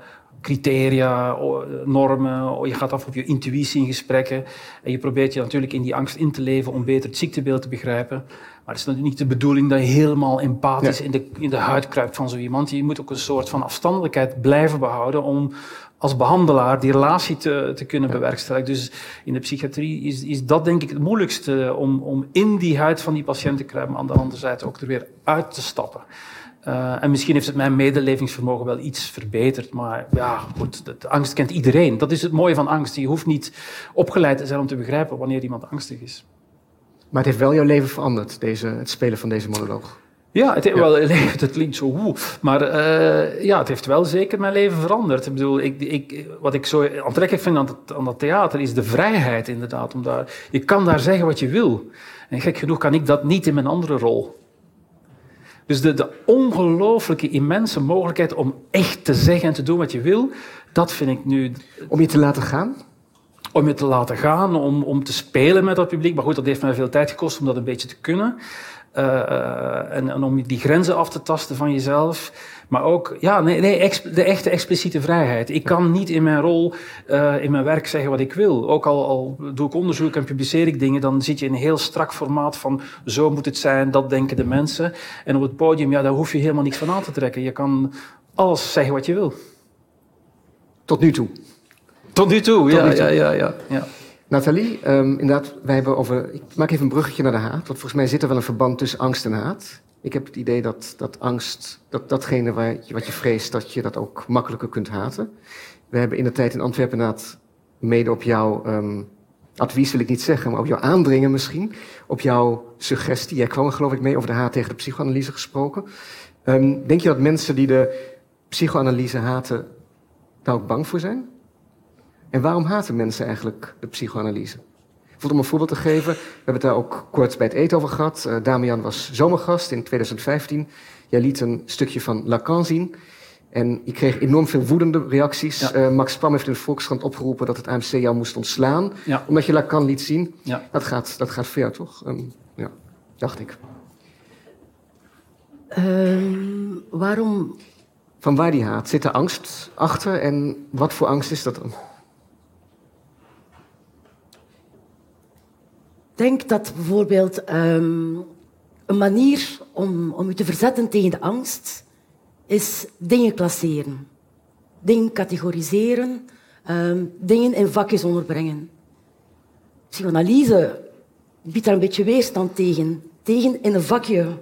criteria, normen. Je gaat af op je intuïtie in gesprekken. En je probeert je natuurlijk in die angst in te leven om beter het ziektebeeld te begrijpen. Maar het is natuurlijk niet de bedoeling dat je helemaal empathisch ja. in, de, in de huid kruipt van zo iemand. Je moet ook een soort van afstandelijkheid blijven behouden om als behandelaar die relatie te, te kunnen ja. bewerkstelligen. Dus in de psychiatrie is, is dat denk ik het moeilijkste om, om in die huid van die patiënt te kruipen, maar aan de andere zijde ook er weer uit te stappen. Uh, en misschien heeft het mijn medelevingsvermogen wel iets verbeterd, maar ja, goed, angst kent iedereen. Dat is het mooie van angst. Je hoeft niet opgeleid te zijn om te begrijpen wanneer iemand angstig is. Maar het heeft wel jouw leven veranderd, deze, het spelen van deze monoloog. Ja, het, ja. wel, [laughs] het klinkt zo hoe. Maar uh, ja, het heeft wel zeker mijn leven veranderd. Ik bedoel, ik, ik, wat ik zo aantrekkelijk vind aan, het, aan dat theater is de vrijheid inderdaad. Om daar, je kan daar zeggen wat je wil. En gek genoeg kan ik dat niet in mijn andere rol. Dus de, de ongelooflijke immense mogelijkheid om echt te zeggen en te doen wat je wil, dat vind ik nu... Om je te laten gaan? Om je te laten gaan, om, om te spelen met dat publiek. Maar goed, dat heeft mij veel tijd gekost om dat een beetje te kunnen. Uh, en, en, om die grenzen af te tasten van jezelf. Maar ook, ja, nee, nee de echte expliciete vrijheid. Ik kan niet in mijn rol, uh, in mijn werk zeggen wat ik wil. Ook al, al doe ik onderzoek en publiceer ik dingen, dan zit je in een heel strak formaat van zo moet het zijn, dat denken de mensen. En op het podium, ja, daar hoef je helemaal niks van aan te trekken. Je kan alles zeggen wat je wil. Tot nu toe. Tot nu toe, Tot ja, nu toe. ja, ja, ja, ja. Nathalie, um, inderdaad, wij hebben over. Ik maak even een bruggetje naar de haat. Want volgens mij zit er wel een verband tussen angst en haat. Ik heb het idee dat, dat angst, dat datgene waar wat je vreest, dat je dat ook makkelijker kunt haten. We hebben in de tijd in Antwerpen inderdaad mede op jouw um, advies wil ik niet zeggen, maar op jouw aandringen misschien, op jouw suggestie. Jij kwam er geloof ik mee over de haat tegen de psychoanalyse gesproken. Um, denk je dat mensen die de psychoanalyse haten, daar ook bang voor zijn? En waarom haten mensen eigenlijk de psychoanalyse? Om een voorbeeld te geven, we hebben het daar ook kort bij het eten over gehad. Uh, Damian was zomergast in 2015. Jij liet een stukje van Lacan zien. En je kreeg enorm veel woedende reacties. Ja. Uh, Max Pam heeft in de Volkskrant opgeroepen dat het AMC jou moest ontslaan. Ja. Omdat je Lacan liet zien. Ja. Dat, gaat, dat gaat ver, toch? Um, ja, dacht ik. Um, waarom? Van waar die haat? Zit er angst achter? En wat voor angst is dat dan? Denk dat bijvoorbeeld um, een manier om, om je te verzetten tegen de angst is dingen klasseren. Dingen categoriseren, um, dingen in vakjes onderbrengen. Psychoanalyse biedt daar een beetje weerstand tegen. Tegen in een vakje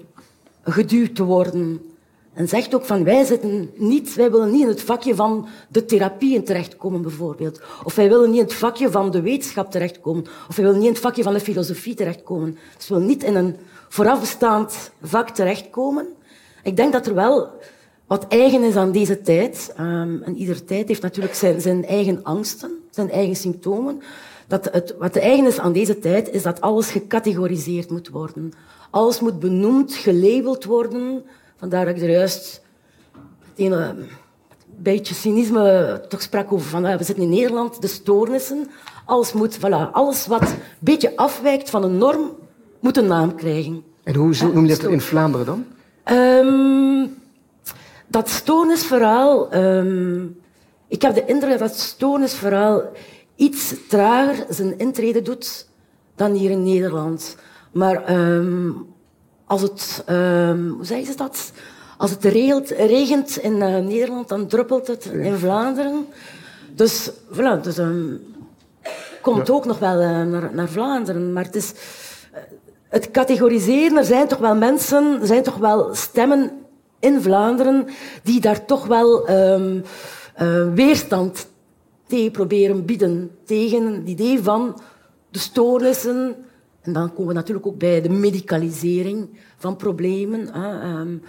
geduwd te worden. En zegt ook van wij zitten niet, wij willen niet in het vakje van de therapieën terechtkomen bijvoorbeeld. Of wij willen niet in het vakje van de wetenschap terechtkomen. Of wij willen niet in het vakje van de filosofie terechtkomen. Dus we willen niet in een voorafbestaand vak terechtkomen. Ik denk dat er wel wat eigen is aan deze tijd. Um, en iedere tijd heeft natuurlijk zijn, zijn eigen angsten, zijn eigen symptomen. Dat het, wat eigen is aan deze tijd, is dat alles gecategoriseerd moet worden. Alles moet benoemd, gelabeld worden. Vandaar dat ik er juist een, een beetje cynisme toch sprak over van we zitten in Nederland, de stoornissen. Alles moet, voilà, alles wat een beetje afwijkt van een norm, moet een naam krijgen. En hoe noem je dat in Vlaanderen dan? Um, dat stoornisverhaal... Um, ik heb de indruk dat dat stoornisverhaal iets trager zijn intrede doet dan hier in Nederland. Maar um, als het, um, hoe zeggen ze dat? Als het regelt, regent in uh, Nederland, dan druppelt het in Vlaanderen. Dus voilà, dus, um, komt ja. ook nog wel uh, naar, naar, Vlaanderen. Maar het is uh, het categoriseren. Er zijn toch wel mensen, er zijn toch wel stemmen in Vlaanderen die daar toch wel um, weerstand tegen proberen bieden. Tegen het idee van de stoornissen en dan komen we natuurlijk ook bij de medicalisering van problemen. Hè. Um,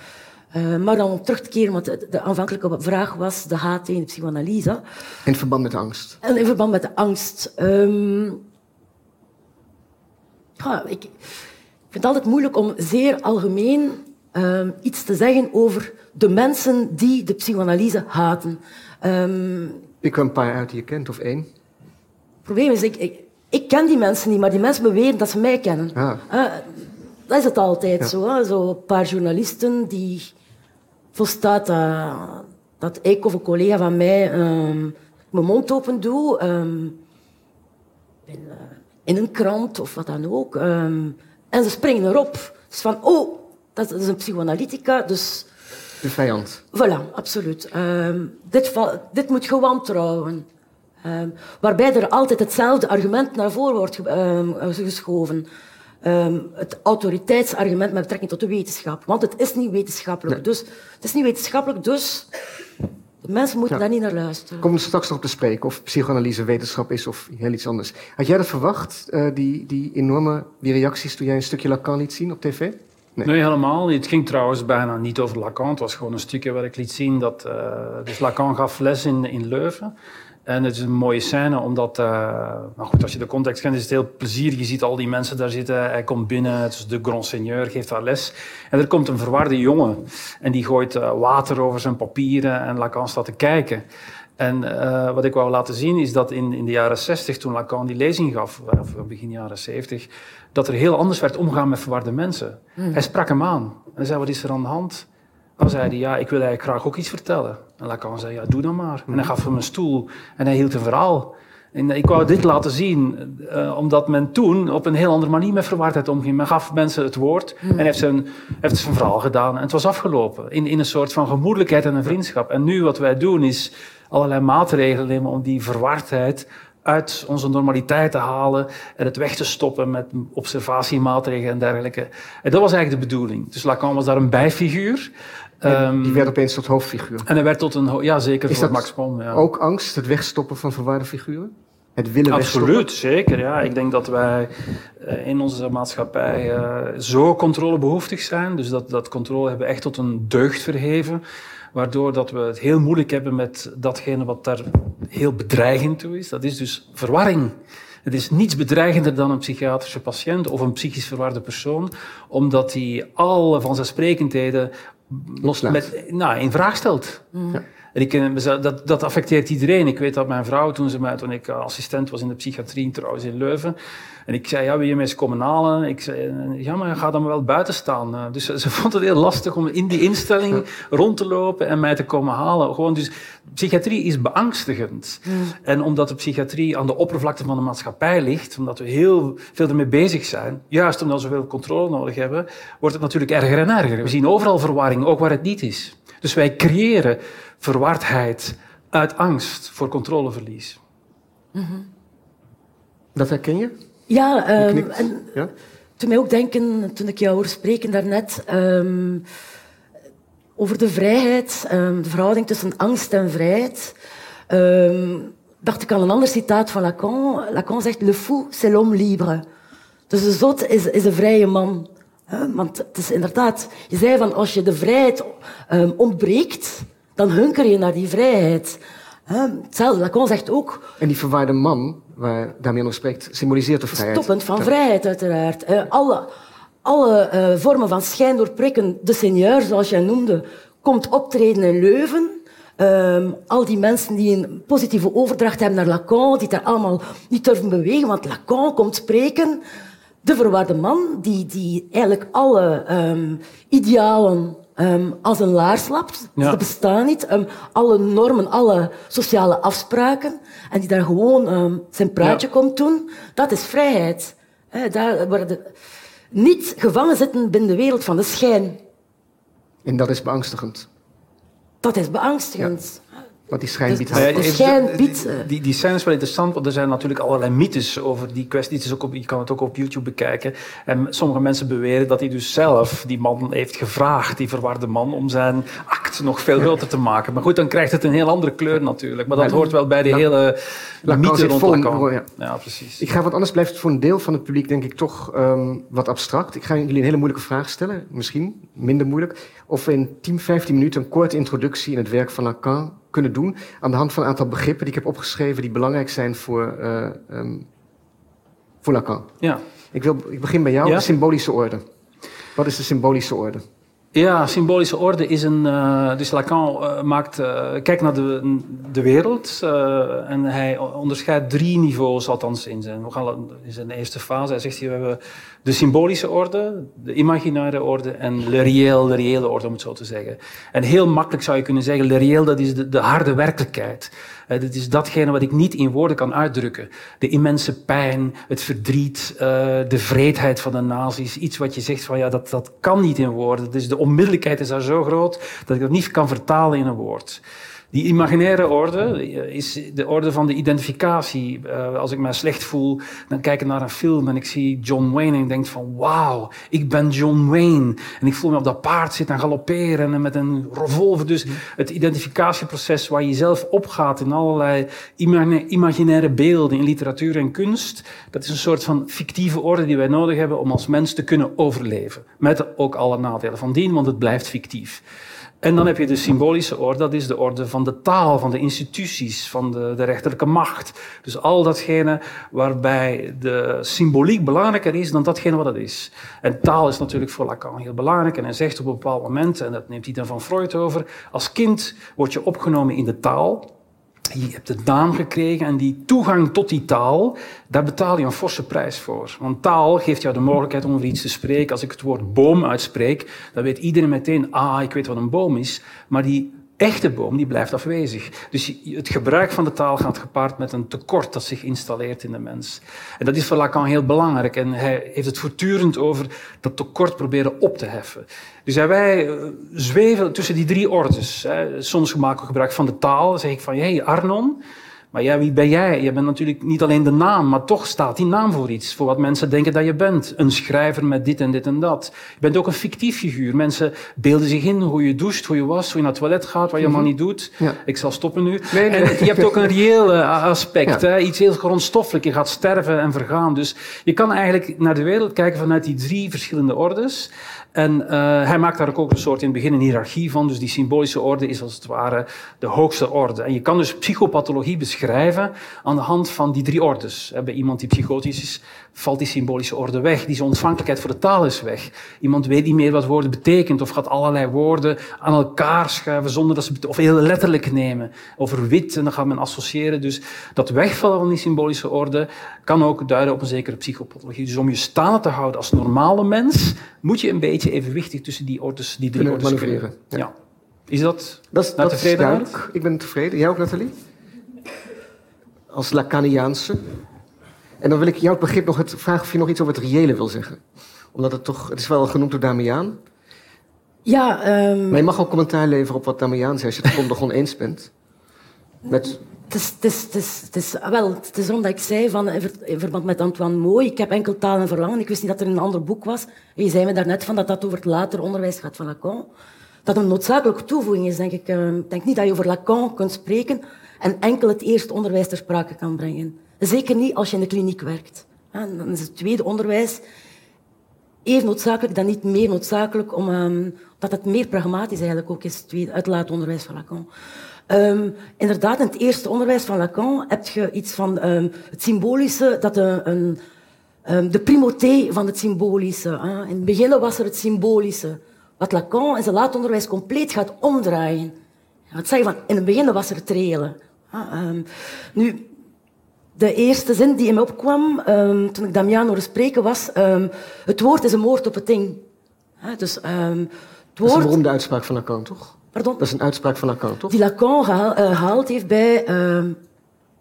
uh, maar dan om terug te keren, want de, de aanvankelijke vraag was de haat tegen de psychoanalyse. In verband met de angst? En in verband met de angst. Um, ja, ik, ik vind het altijd moeilijk om zeer algemeen um, iets te zeggen over de mensen die de psychoanalyse haten. ik heb een paar uit die je kent, of één? Het probleem is, ik, ik ik ken die mensen niet, maar die mensen beweren dat ze mij kennen. Ah. Uh, dat is het altijd ja. zo. Hè? Zo een paar journalisten die volstaat uh, dat ik of een collega van mij um, mijn mond open doe. Um, in, uh, in, een krant of wat dan ook. Um, en ze springen erop. Dus van, oh, dat is een psychoanalytica, dus... De vijand. Voilà, absoluut. dit, dit moet je wantrouwen. Um, waarbij er altijd hetzelfde argument naar voren wordt um, geschoven. Um, het autoriteitsargument met betrekking tot de wetenschap. Want het is niet wetenschappelijk. Nee. Dus, het is niet wetenschappelijk, dus de mensen moeten ja. daar niet naar luisteren. Kom er straks nog op te spreken of psychoanalyse wetenschap is of heel iets anders. Had jij dat verwacht, uh, die, die enorme die reacties toen jij een stukje Lacan liet zien op tv? Nee. nee. helemaal niet. Het ging trouwens bijna niet over Lacan. Het was gewoon een stukje waar ik liet zien dat... Uh, dus Lacan gaf les in, in Leuven. En het is een mooie scène, omdat, uh, nou goed, als je de context kent, is het heel plezierig. Je ziet al die mensen daar zitten. Hij komt binnen, het is de grand seigneur, geeft haar les. En er komt een verwarde jongen. En die gooit uh, water over zijn papieren en Lacan staat te kijken. En uh, wat ik wou laten zien is dat in, in de jaren 60, toen Lacan die lezing gaf, of begin jaren 70, dat er heel anders werd omgaan met verwarde mensen. Mm. Hij sprak hem aan. En zei, wat is er aan de hand? Dan zei hij, ja, ik wil eigenlijk graag ook iets vertellen. En Lacan zei, ja, doe dan maar. En hij gaf hem een stoel en hij hield een verhaal. En ik wou dit laten zien, uh, omdat men toen op een heel andere manier met verwardheid omging. Men gaf mensen het woord en heeft zijn, heeft zijn verhaal gedaan. En het was afgelopen. In, in een soort van gemoedelijkheid en een vriendschap. En nu wat wij doen is allerlei maatregelen nemen om die verwardheid uit onze normaliteit te halen en het weg te stoppen met observatiemaatregelen en dergelijke. En dat was eigenlijk de bedoeling. Dus Lacan was daar een bijfiguur. En die werd opeens tot hoofdfiguur. En hij werd tot een, ja zeker Is voor Max Pom. Ja. ook angst, het wegstoppen van verwaarde figuren? Het willen Absoluut, wegstoppen? zeker. Ja. Ik denk dat wij uh, in onze maatschappij uh, zo controlebehoeftig zijn. Dus dat, dat controle hebben we echt tot een deugd verheven. Waardoor dat we het heel moeilijk hebben met datgene wat daar heel bedreigend toe is. Dat is dus verwarring. Het is niets bedreigender dan een psychiatrische patiënt of een psychisch verwarde persoon, omdat hij alle van zijn sprekendheden Loslaat. met, nou, in vraag stelt. En ik, ken mezelf- dat, dat affecteert iedereen. Ik weet dat mijn vrouw, toen, ze mij, toen ik eh, assistent was in de psychiatrie, trouwens in Leuven, en ik zei, ja, wil je mij eens komen halen? Ik zei, eh, ja, maar ga dan maar wel buiten staan. Eh, Dus ze, [laughs] vond het heel lastig om in die instelling [laughs] rond te lopen en mij te komen halen. Gewoon, dus psychiatrie is beangstigend. En omdat de psychiatrie aan de oppervlakte van de maatschappij ligt, omdat we heel veel ermee bezig zijn, juist omdat we zoveel controle nodig hebben, wordt het natuurlijk erger en erger. We zien overal verwarring, ook waar het niet is. Dus wij creëren verwardheid uit angst voor controleverlies. Dat herken je? Ja, Je ehm, knikt. en Ja? toen mij ook denken, toen ik jou hoorde spreken daarnet, ehm over de vrijheid, ehm, de verhouding tussen angst en vrijheid, ehm, dacht ik aan een ander citaat van Lacan. Lacan zegt, le fou, c'est l'homme libre. Dus de zot is, is een vrije man. Hè, Want het is inderdaad, je zei van als je de vrijheid ehm, ontbreekt, dan hunker je naar die vrijheid. Hetzelfde, Lacan zegt ook, En die verwaarde man, waar Damian over spreekt, symboliseert de vrijheid. Stoppend van vrijheid, uiteraard. Alle alle eh, vormen van schijn doorprikken, de seigneur, zoals jij noemde, komt optreden in Leuven. Ehm, al die mensen die een positieve overdracht hebben naar Lacan, die daar allemaal niet durven bewegen, want Lacan komt spreken. De verwaarde man, die, die eigenlijk alle ehm, idealen ehm, als een laars lapt. Ja. Dat bestaat niet. Ehm, alle normen, alle sociale afspraken. En die daar gewoon ehm, zijn praatje Ja. komt doen. Dat is vrijheid. Hè, daar waar de, niet gevangen zitten binnen de wereld van de schijn. En dat is beangstigend. Dat is beangstigend. Want die schijn Dus- biedt biedt, eh, Die, die scène is wel interessant, want er zijn natuurlijk allerlei mythes over die kwestie. Is ook op, je kan het ook op YouTube bekijken. En sommige mensen beweren dat hij dus zelf die man heeft gevraagd, die verwarde man, om zijn act nog veel groter te maken. Maar goed, dan krijgt het een heel andere kleur natuurlijk. Maar dat hoort wel bij de La- hele mythe rond Lacan. ja. Ja, precies. Ik ga wat anders blijft het voor een deel van het publiek denk ik toch ehm, wat abstract. Ik ga jullie een hele moeilijke vraag stellen, misschien minder moeilijk. Of we in 10, 15 minuten een korte introductie in het werk van Lacan kunnen doen aan de hand van een aantal begrippen die ik heb opgeschreven die belangrijk zijn voor, eh, ehm, voor Lacan. Ja. Ik, wil, ik begin bij jou, Ja? de symbolische orde. Wat is de symbolische orde? Ja, symbolische orde is een. eh, dus Lacan eh, maakt, eh, kijkt naar de, de wereld en hij onderscheidt drie niveaus, althans in zijn, we gaan- in zijn eerste fase. Hij zegt hier: we hebben de symbolische orde, de imaginaire orde en le réel, de reële orde, om het zo te zeggen. En heel makkelijk zou je kunnen zeggen: le réel, dat is de, de harde werkelijkheid. Eh, dit is datgene wat ik niet in woorden kan uitdrukken. De immense pijn, het verdriet, eh, de vreedheid van de nazi's. Iets wat je zegt van ja, dat, dat kan niet in woorden. Dus de onmiddellijkheid is daar zo groot dat ik dat niet kan vertalen in een woord. Die imaginaire orde eh, is de orde van de identificatie. Eh, als ik mij slecht voel, dan kijk ik naar een film en ik zie John Wayne en ik denk van wauw, ik ben John Wayne. En ik voel me op dat paard zitten en galopperen en met een revolver. Dus het identificatieproces waar je jezelf opgaat in allerlei imaginaire beelden in literatuur en kunst, dat is een soort van fictieve orde die wij nodig hebben om als mens te kunnen overleven. Met ook alle nadelen van dien, want het blijft fictief. En dan heb je de symbolische orde, dat is de orde van de taal, van de instituties, van de, de rechterlijke macht. Dus al datgene waarbij de symboliek belangrijker is dan datgene wat het is. En taal is natuurlijk voor Lacan heel belangrijk. En hij zegt op een bepaald moment, en dat neemt hij dan van Freud over, als kind word je opgenomen in de taal. Je hebt de naam gekregen en die toegang tot die taal, daar betaal je een forse prijs voor. Want taal geeft jou de mogelijkheid om over iets te spreken. Als ik het woord boom uitspreek, dan weet iedereen meteen, ah, ik weet wat een boom is. Maar die echte boom, die blijft afwezig. Dus het gebruik van de taal gaat gepaard met een tekort dat zich installeert in de mens. En dat is voor Lacan heel belangrijk. En hij heeft het voortdurend over dat tekort proberen op te heffen. Dus wij eh, zweven tussen die drie ordes. Soms maken we gebruik van de taal. Dan zeg ik van, hé Arnon, maar ja, wie ben jij? Je bent natuurlijk niet alleen de naam, maar toch staat die naam voor iets. Voor wat mensen denken dat je bent. Een schrijver met dit en dit en dat. Je bent ook een fictief figuur. Mensen beelden zich in hoe je doucht, hoe je was, hoe je naar het toilet gaat, wat je allemaal niet doet. Ja. Ik zal stoppen nu. Nee, nee. En je hebt ook een reëel eh, aspect, Ja. hè? iets heel grondstoffelijk. Je gaat sterven en vergaan. Dus je kan eigenlijk naar de wereld kijken vanuit die drie verschillende ordes. En eh, hij maakt daar ook een soort in het begin een hiërarchie van. Dus die symbolische orde is als het ware de hoogste orde. En je kan dus psychopathologie beschrijven aan de hand van die drie ordes. Bij iemand die psychotisch is, valt die symbolische orde weg. Die ontvankelijkheid voor de taal is weg. Iemand weet niet meer wat woorden betekent of gaat allerlei woorden aan elkaar schuiven zonder dat ze of heel letterlijk nemen. Over wit en dan gaat men associëren. Dus dat wegvallen van die symbolische orde kan ook duiden op een zekere psychopathologie. Dus om je staande te houden als normale mens, moet je een beetje evenwichtig tussen die ordes, die drie Kunnen ordes manoeuvreren, Ja. ja. Is dat, Dat, is- naar dat is tevredenheid? duidelijk. Ik ben tevreden. Jij ook, Nathalie? Als Lacaniaanse. En dan wil ik jou het begrip nog het, vragen of je nog iets over het reële wil zeggen. Omdat het toch, het is wel genoemd door Damiaan. Ja, ehm, Maar je mag ook commentaar leveren op wat Damiaan zegt, als je het er nog oneens bent. Met, Het is, het, is, het, is, het, is, wel, het is omdat ik zei van, in, ver- in verband met Antoine Mooi, ik heb enkel taal en verlangen. Ik wist niet dat er een ander boek was. En je zei me daarnet van dat dat over het later onderwijs gaat van Lacan. Dat een noodzakelijke toevoeging is, denk ik. Eh, Ik denk niet dat je over Lacan kunt spreken en enkel het eerste onderwijs ter sprake kan brengen. Zeker niet als je in de kliniek werkt. En dan is het tweede onderwijs even noodzakelijk dan niet meer noodzakelijk, om, ehm, dat het meer pragmatisch eigenlijk ook is, het tweede- het laat onderwijs van Lacan. Ehm, inderdaad, in het eerste onderwijs van Lacan heb je iets van ehm, het symbolische, dat een, een, de primauté van het symbolische. In het begin was er het symbolische, wat Lacan in zijn laat onderwijs compleet gaat omdraaien. Ja, Het zeggen van, in het begin was er. Ja, ehm, nu, de eerste zin die in me opkwam ehm, toen ik Damian hoorde spreken was... ehm, het woord is een moord op het ding. Hè, dus ehm, het dat is een woord... beroemde uitspraak van Lacan, toch? Pardon? Dat is een uitspraak van Lacan, toch? Die Lacan eh, gehaald heeft bij...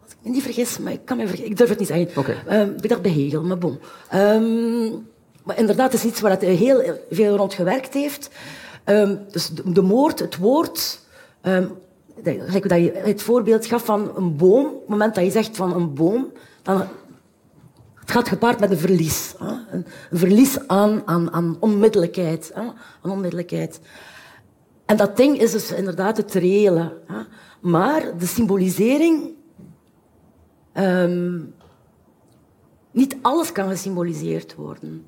als ik me niet vergis, maar ik kan me vergissen. Ik durf het niet zeggen. Ehm, ik dacht bij Hegel, maar bon. Maar inderdaad, het is iets waar hij heel veel rond gewerkt heeft. Dus de, de moord, het woord... dat- je het voorbeeld gaf van een boom. Het moment dat je zegt van een boom, dan het gaat gepaard met een verlies. Hè? Een, verlies aan, aan, aan onmiddellijkheid. Hè? Onmiddellijkheid. En dat ding is dus inderdaad het reële. Hè? Maar de symbolisering... ehm, niet alles kan gesymboliseerd worden.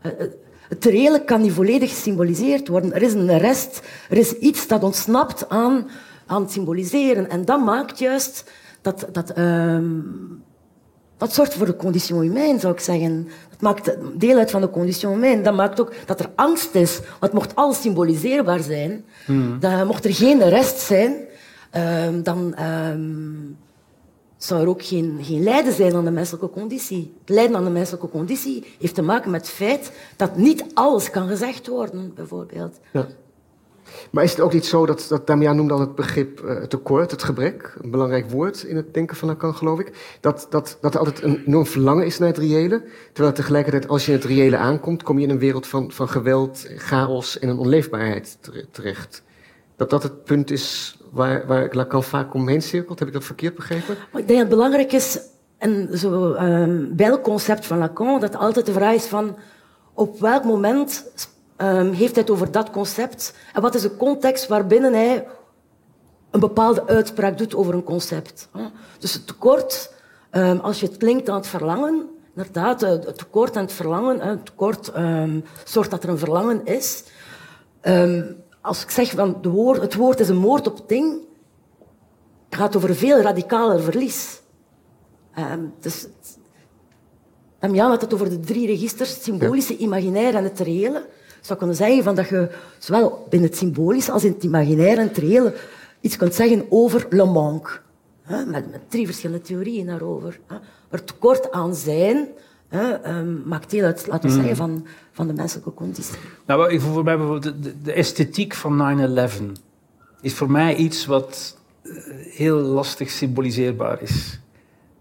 Eh, eh, Het reële kan niet volledig gesymboliseerd worden. Er is een rest, er is iets dat ontsnapt aan, het symboliseren. En dat maakt juist dat... dat ehm, dat zorgt voor de condition humaine, zou ik zeggen. Dat maakt deel uit van de condition humaine. Dat maakt ook dat er angst is. Want mocht alles symboliseerbaar zijn, dan mocht er geen rest zijn, ehm, dan ehm, zou er ook geen, geen lijden zijn aan de menselijke conditie. Het lijden aan de menselijke conditie heeft te maken met het feit dat niet alles kan gezegd worden, bijvoorbeeld. Ja. Maar is het ook niet zo dat, dat Damian noemde al het begrip eh, tekort, het gebrek, een belangrijk woord in het denken van Lacan, geloof ik, dat, dat, dat er altijd een enorm verlangen is naar het reële, terwijl tegelijkertijd als je in het reële aankomt, kom je in een wereld van, van geweld, chaos en een onleefbaarheid tere- terecht. Dat dat het punt is waar, waar Lacan vaak omheen cirkelt, heb ik dat verkeerd begrepen? Maar ik denk dat het belangrijk is, en zo, ehm, bij het concept van Lacan, dat altijd de vraag is van op welk moment ehm, heeft hij het over dat concept en wat is de context waarbinnen hij een bepaalde uitspraak doet over een concept. Dus het tekort, ehm, als je het linkt aan het verlangen, inderdaad, eh, het tekort aan het verlangen, het tekort ehm, zorgt dat er een verlangen is. Als ik zeg van de woord, het woord is een moord op ding, gaat over veel radicaler verlies. Dus, het- Damian had het over de drie registers, symbolische, imaginair en het reële. Zou kunnen zeggen van dat je zowel binnen het symbolische als in het imaginair en het reële iets kunt zeggen over le manque. Met, met drie verschillende theorieën daarover. Hè. Maar tekort aan zijn hè, ehm, maakt deel uit, laten we zeggen, van, van de menselijke conditie. Nou, ik- voor mij bijvoorbeeld de, de, de esthetiek van 9-11 is voor mij iets wat eh, heel lastig symboliseerbaar is.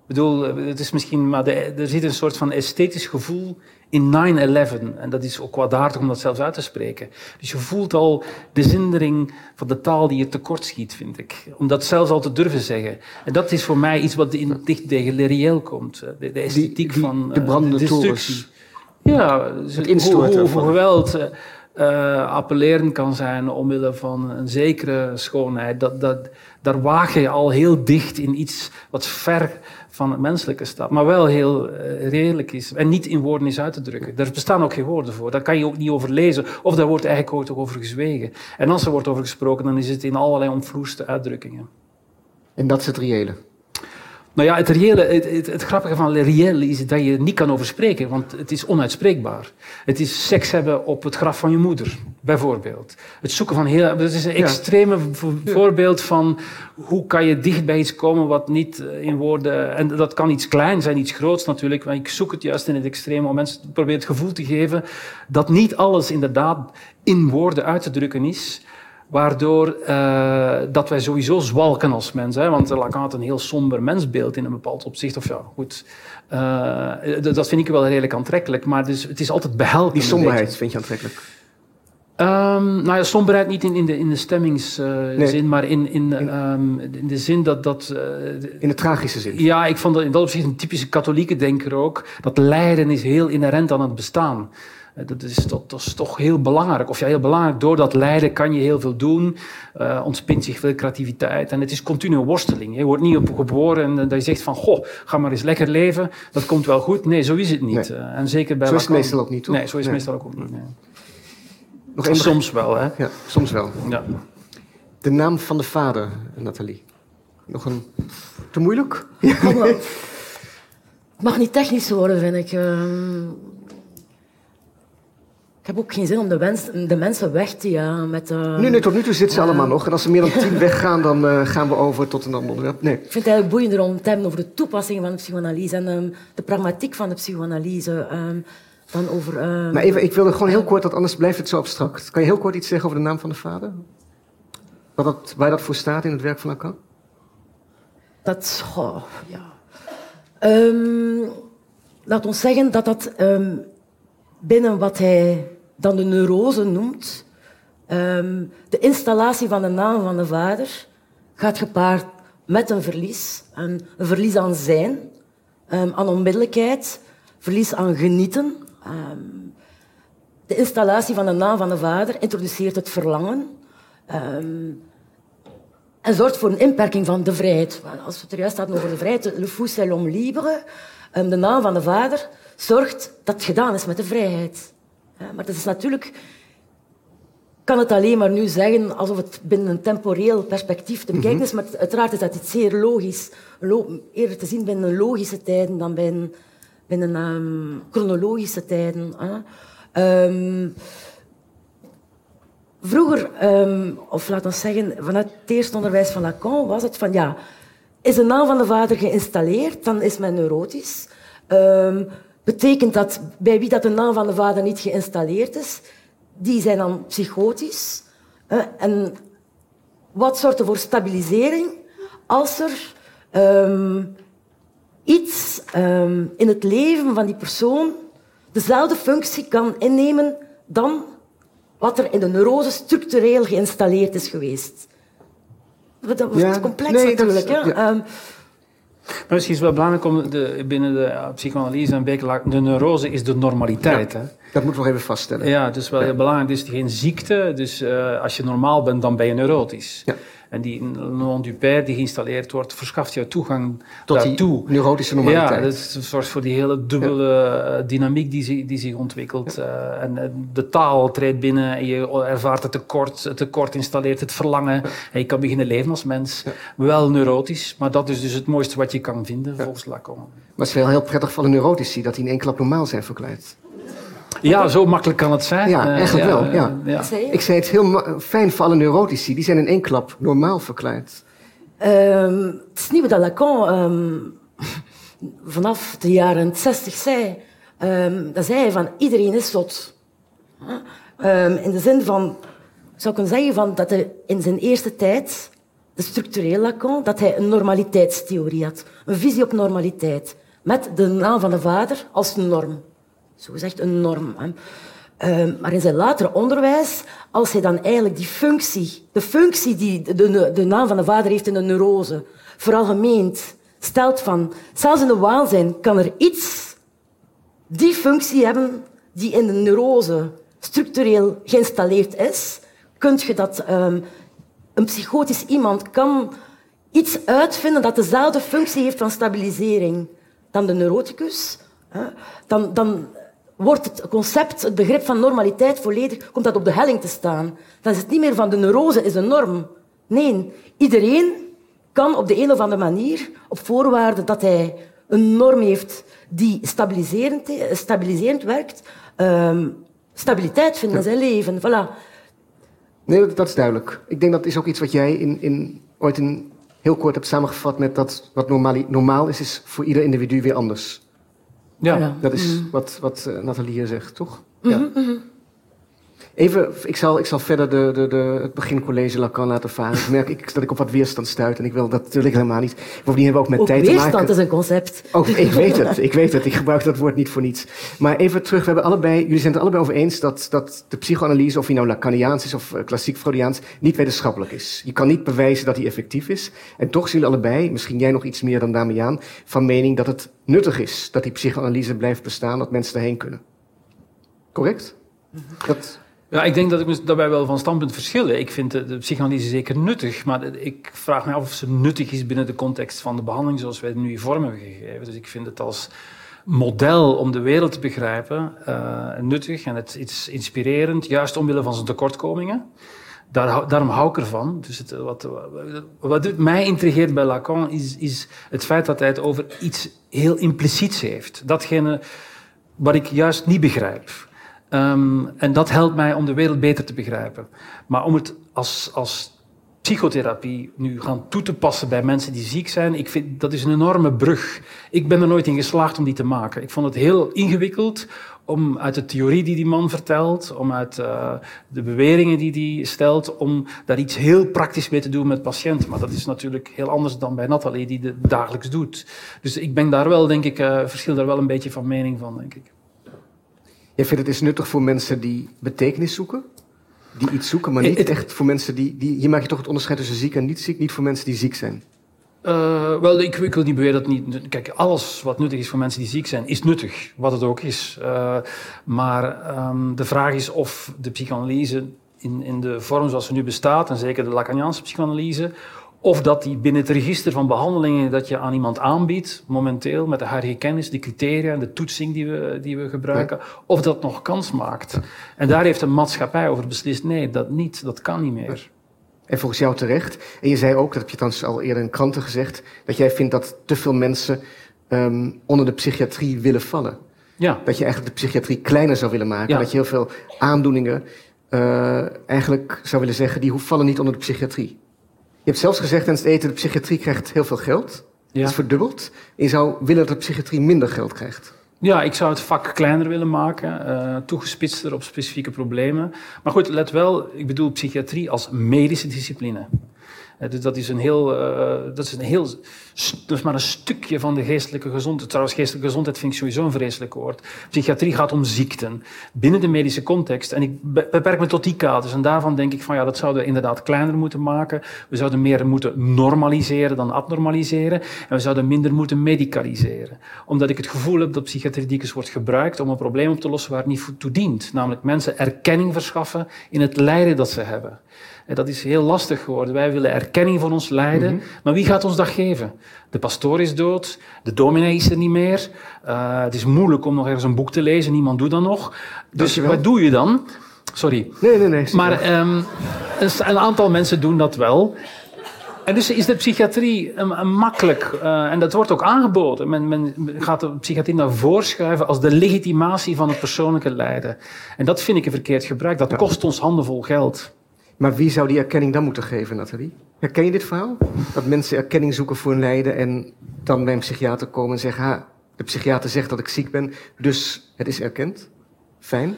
Ik bedoel, eh, het is misschien, maar de- er zit een soort van esthetisch gevoel in 9-11. En dat is ook kwaadaardig om dat zelfs uit te spreken. Dus je voelt al de zindering van de taal die je tekortschiet, vind ik. Om dat zelfs al te durven zeggen. En dat is voor mij iets wat in, dicht tegen le reëel komt. eh, De, de esthetiek die- van de eh, brandende torens. Ja, dus Het hoe, hoe, geweld. uh, appellerend kan zijn omwille van een zekere schoonheid, dat, dat, daar waag je al heel dicht in iets wat ver van het menselijke staat, maar wel heel uh, redelijk is en niet in woorden is uit te drukken. Er bestaan ook geen woorden voor, daar kan je ook niet over lezen, of daar wordt eigenlijk ooit over gezwegen. En als er wordt over gesproken, dan is het in allerlei omvloerste uitdrukkingen. En dat is het reële? Nou ja, het, reële, het, het, grappige van reële is dat je er niet kan over spreken, want het is onuitspreekbaar. Het is seks hebben op het graf van je moeder, bijvoorbeeld. Het zoeken van heel... Dat is een extreme voorbeeld van hoe kan je dicht bij iets komen wat niet eh, in woorden... En dat kan iets klein zijn, iets groots natuurlijk, maar ik zoek het juist in het extreme om mensen proberen het gevoel te geven dat niet alles inderdaad in woorden uit te drukken is, Waardoor uh, dat wij sowieso zwalken als mens. Hè? Want Lacan had een heel somber mensbeeld in een bepaald opzicht. Of ja, goed. Uh, dat vind ik wel redelijk aantrekkelijk. Maar dus, het is altijd behelpen. Die somberheid vind je aantrekkelijk? Um, nou ja, somberheid niet in, in de, in de stemmingszin, uh, nee. maar in, in, in, um, in, de zin dat... dat in de tragische zin? Ja, ik vond dat in dat opzicht een typische katholieke denker ook. Dat lijden is heel inherent aan het bestaan. Eh, dat is, dat, is, toch heel belangrijk. Of ja, heel belangrijk. Door dat lijden kan je heel veel doen. Uh, ontspint zich veel creativiteit. En het is continu een worsteling. Je wordt niet op geboren en dat je zegt van... Goh, ga maar eens lekker leven. Dat komt wel goed. Nee, zo is het niet. Nee. Uh, en zeker bij zo is het meestal ook niet, toch? Nee, zo is het meestal ook niet. Nee. Nog soms wel, hè? Ja, soms wel. Ja. De naam van de vader, Nathalie. Nog een... Te moeilijk? Het mag niet technisch worden, vind ik. Ik heb ook geen zin om de, wens, de mensen weg te jagen met... Uh, nee, nee, tot nu toe zitten ze uh, allemaal nog. En als er meer dan tien weggaan, dan uh, gaan we over tot een ander onderwerp. Nee. Ik vind het eigenlijk boeiender om te hebben over de toepassing van de psychoanalyse en um, de pragmatiek van de psychoanalyse. Um, dan over... maar even, ik wilde gewoon heel kort, want anders blijft het zo abstract. Kan je heel kort iets zeggen over de naam van de vader? Wat dat, waar dat voor staat in het werk van Lacan? Dat, oh, ja... Laat ons zeggen dat dat binnen wat hij dan de neurose noemt, um, de installatie van de naam van de vader gaat gepaard met een verlies. Een, een verlies aan zijn, um, aan onmiddellijkheid, verlies aan genieten. Um, de installatie van de naam van de vader introduceert het verlangen en zorgt voor een inperking van de vrijheid. Als we het er juist hadden over de vrijheid, le fou c'est l'homme libre, de naam van de vader zorgt dat het gedaan is met de vrijheid. Maar dat is natuurlijk... Ik kan het alleen maar nu zeggen alsof het binnen een temporeel perspectief te bekijken is, maar uiteraard is dat iets zeer logisch. Eerder te zien binnen logische tijden dan binnen, binnen um, chronologische tijden. Um, vroeger, um, of laten we zeggen, vanuit het eerste onderwijs van Lacan was het van ja, is de naam van de vader geïnstalleerd, dan is men neurotisch. Um, betekent dat bij wie dat de naam van de vader niet geïnstalleerd is, die zijn dan psychotisch. En wat zorgt er voor stabilisering als er um, iets um, in het leven van die persoon dezelfde functie kan innemen dan wat er in de neurose structureel geïnstalleerd is geweest. Dat wordt ja, complex nee, natuurlijk. Dat, ja. um, maar misschien is het wel belangrijk om de, binnen de psychoanalyse een beetje de neurose is de normaliteit. Ja, hè? Dat moeten we nog even vaststellen. Ja, dus wel heel belangrijk. Het is geen ziekte. Dus uh, als je normaal bent, dan ben je neurotisch. Ja. En die non du père die geïnstalleerd wordt, verschaft jou toegang Tot daartoe. die neurotische normaliteit. Ja, dat zorgt voor die hele dubbele ja. dynamiek die, die zich ontwikkelt. Ja. Uh, en de taal treedt binnen en je ervaart het tekort. Het tekort installeert het verlangen. Ja. En je kan beginnen leven als mens. Wel neurotisch, maar dat is dus het mooiste wat je kan vinden, volgens Lacan. Maar het is wel heel prettig voor de neurotici dat die in één klap normaal zijn verkleid. Ja, zo makkelijk kan het zijn. Ja, eigenlijk wel. Ja. ja. Ik zei het heel fijn voor alle neurotici. Die zijn in één klap normaal verkleid. Um, het is niet wat Lacan um, vanaf de jaren 60 zei. Um, dat zei hij van iedereen is zot. in de zin van, ik zou kunnen zeggen van, dat hij in zijn eerste tijd, de structureel Lacan, dat hij een normaliteitstheorie had. Een visie op normaliteit. Met de naam van de vader als norm zogezegd een norm. Hè. Uh, maar in zijn latere onderwijs, als hij dan eigenlijk die functie, de functie die de, de, naam van de vader heeft in de neurose, veralgemeend stelt van, zelfs in de waanzin kan er iets die functie hebben die in de neurose structureel geïnstalleerd is, kun je dat ehm, een psychotisch iemand kan iets uitvinden dat dezelfde functie heeft van stabilisering dan de neuroticus, dan, dan wordt het concept, het begrip van normaliteit volledig, komt dat op de helling te staan. Dan is het niet meer van de neurose is een norm. Nee, iedereen kan op de een of andere manier, op voorwaarde dat hij een norm heeft die stabiliserend, stabiliserend werkt, ehm, stabiliteit vinden in zijn leven. Voilà. Nee, dat is duidelijk. Ik denk dat is ook iets wat jij in, in, ooit in heel kort hebt samengevat met dat wat normaal, normaal is, is voor ieder individu weer anders. Ja. Dat is mm. wat, wat uh, Nathalie hier zegt, toch? Mm -hmm, ja. Mm-hmm. Even, ik zal, ik zal verder de, de, de, het begincollege Lacan laten varen. Ik merk ik, dat ik op wat weerstand stuit en ik wil dat natuurlijk helemaal niet. Bovendien hebben we ook met ook tijd te maken. weerstand is een concept. Oh, ik weet het, ik weet het. Ik gebruik dat woord niet voor niets. Maar even terug, we hebben allebei, jullie zijn het allebei over eens dat, dat de psychoanalyse, of die nou Lacaniaans is of uh, klassiek Freudiaans, niet wetenschappelijk is. Je kan niet bewijzen dat die effectief is. En toch zijn jullie allebei, misschien jij nog iets meer dan Damian, van mening dat het nuttig is dat die psychoanalyse blijft bestaan, dat mensen erheen kunnen. Correct? Dat... Ja, ik denk dat, ik, dat wij wel van standpunt verschillen. Ik vind de, de, psychanalyse zeker nuttig, maar ik vraag me af of ze nuttig is binnen de context van de behandeling zoals wij het nu vorm hebben gegeven. Dus ik vind het als model om de wereld te begrijpen uh, nuttig en het iets inspirerend, juist omwille van zijn tekortkomingen. Daar, daarom hou ik ervan. Dus het, wat, wat mij intrigeert bij Lacan is, is het feit dat hij het over iets heel impliciets heeft. Datgene wat ik juist niet begrijp. Um, en dat helpt mij om de wereld beter te begrijpen. Maar om het als, als psychotherapie nu gaan toe te passen bij mensen die ziek zijn, ik vind dat is een enorme brug. Ik ben er nooit in geslaagd om die te maken. Ik vond het heel ingewikkeld om uit de theorie die die man vertelt, om uit uh, de beweringen die hij stelt, om daar iets heel praktisch mee te doen met patiënten. Maar dat is natuurlijk heel anders dan bij Nathalie, die het dagelijks doet. Dus ik ben daar wel, denk ik, uh, verschil daar wel een beetje van mening van, denk ik. Jij vindt het is nuttig voor mensen die betekenis zoeken? Die iets zoeken, maar niet het, echt voor mensen die, die... Hier maak je toch het onderscheid tussen ziek en niet ziek, niet voor mensen die ziek zijn. Uh, wel, ik, ik, wil niet beweren dat niet. Kijk, alles wat nuttig is voor mensen die ziek zijn, is nuttig, wat het ook is. Uh, maar um, de vraag is of de psychanalyse in, in de vorm zoals ze nu bestaat, en zeker de Lacaniaanse psychanalyse, of dat die binnen het register van behandelingen dat je aan iemand aanbiedt, momenteel met de huidige kennis, de criteria en de toetsing die we, die we gebruiken, ja. of dat nog kans maakt. En daar heeft een maatschappij over beslist, nee, dat niet, dat kan niet meer. En volgens jou terecht. En je zei ook, dat heb je trouwens al eerder in kranten gezegd, dat jij vindt dat te veel mensen um, onder de psychiatrie willen vallen. Ja. Dat je eigenlijk de psychiatrie kleiner zou willen maken. Ja. Dat je heel veel aandoeningen uh, eigenlijk zou willen zeggen, die vallen niet onder de psychiatrie. Je hebt zelfs gezegd tijdens het eten, de psychiatrie krijgt heel veel geld. Ja. Dat is verdubbeld. En je zou willen dat de psychiatrie minder geld krijgt. Ja, ik zou het vak kleiner willen maken, uh, toegespitster op specifieke problemen. Maar goed, let wel, ik bedoel psychiatrie als medische discipline. Dus dat is een heel, uh, dat is een heel, maar een stukje van de geestelijke gezondheid. Trouwens, geestelijke gezondheid vind ik sowieso een vreselijk woord. Psychiatrie gaat om ziekten binnen de medische context. En ik beperk me tot die kaders. En daarvan denk ik van ja, dat zouden we inderdaad kleiner moeten maken. We zouden meer moeten normaliseren dan abnormaliseren. En we zouden minder moeten medicaliseren. Omdat ik het gevoel heb dat psychiatrie dikwijls wordt gebruikt om een probleem op te lossen waar het niet toe dient. Namelijk mensen erkenning verschaffen in het lijden dat ze hebben. En dat is heel lastig geworden. Wij willen erkenning van ons lijden. Mm -hmm. Maar wie gaat ons dat geven? De pastoor is dood, de dominee is er niet meer. Uh, het is moeilijk om nog ergens een boek te lezen, niemand doet dat nog. Dus wat doe je dan? Sorry. Nee, nee, nee. Maar um, een aantal mensen doen dat wel. En dus is de psychiatrie um, makkelijk, uh, en dat wordt ook aangeboden. Men, men, gaat de psychiatrie naar voren schuiven als de legitimatie van het persoonlijke lijden. En dat vind ik een verkeerd gebruik. Dat kost ons handenvol geld. Maar wie zou die erkenning dan moeten geven, Nathalie? Herken je dit verhaal? Dat mensen erkenning zoeken voor hun lijden en dan bij een psychiater komen en zeggen: ha, de psychiater zegt dat ik ziek ben, dus het is erkend. Fijn.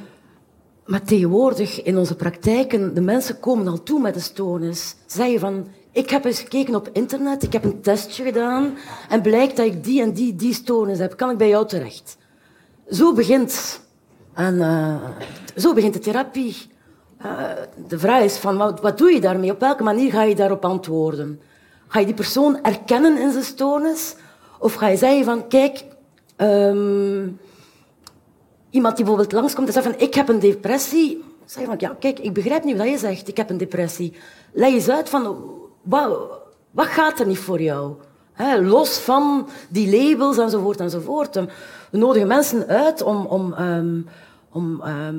Maar tegenwoordig in onze praktijken, de mensen komen al toe met een stoornis. Zeggen van, ik heb eens gekeken op internet, ik heb een testje gedaan en blijkt dat ik die en die, die stoornis heb. Kan ik bij jou terecht? Zo begint, en, uh, zo begint de therapie. Uh, de vraag is van, wat, wat doe je daarmee? Op welke manier ga je daarop antwoorden? Ga je die persoon erkennen in zijn stoornis? Of ga je zeggen van, kijk, um, iemand die bijvoorbeeld langskomt en zegt van ik heb een depressie, zeg van ja, kijk, ik begrijp niet wat je zegt, ik heb een depressie. Leg eens uit van wat, wat gaat er niet voor jou? los van die labels enzovoort enzovoort. We nodigen mensen uit om, om, ehm, om ehm,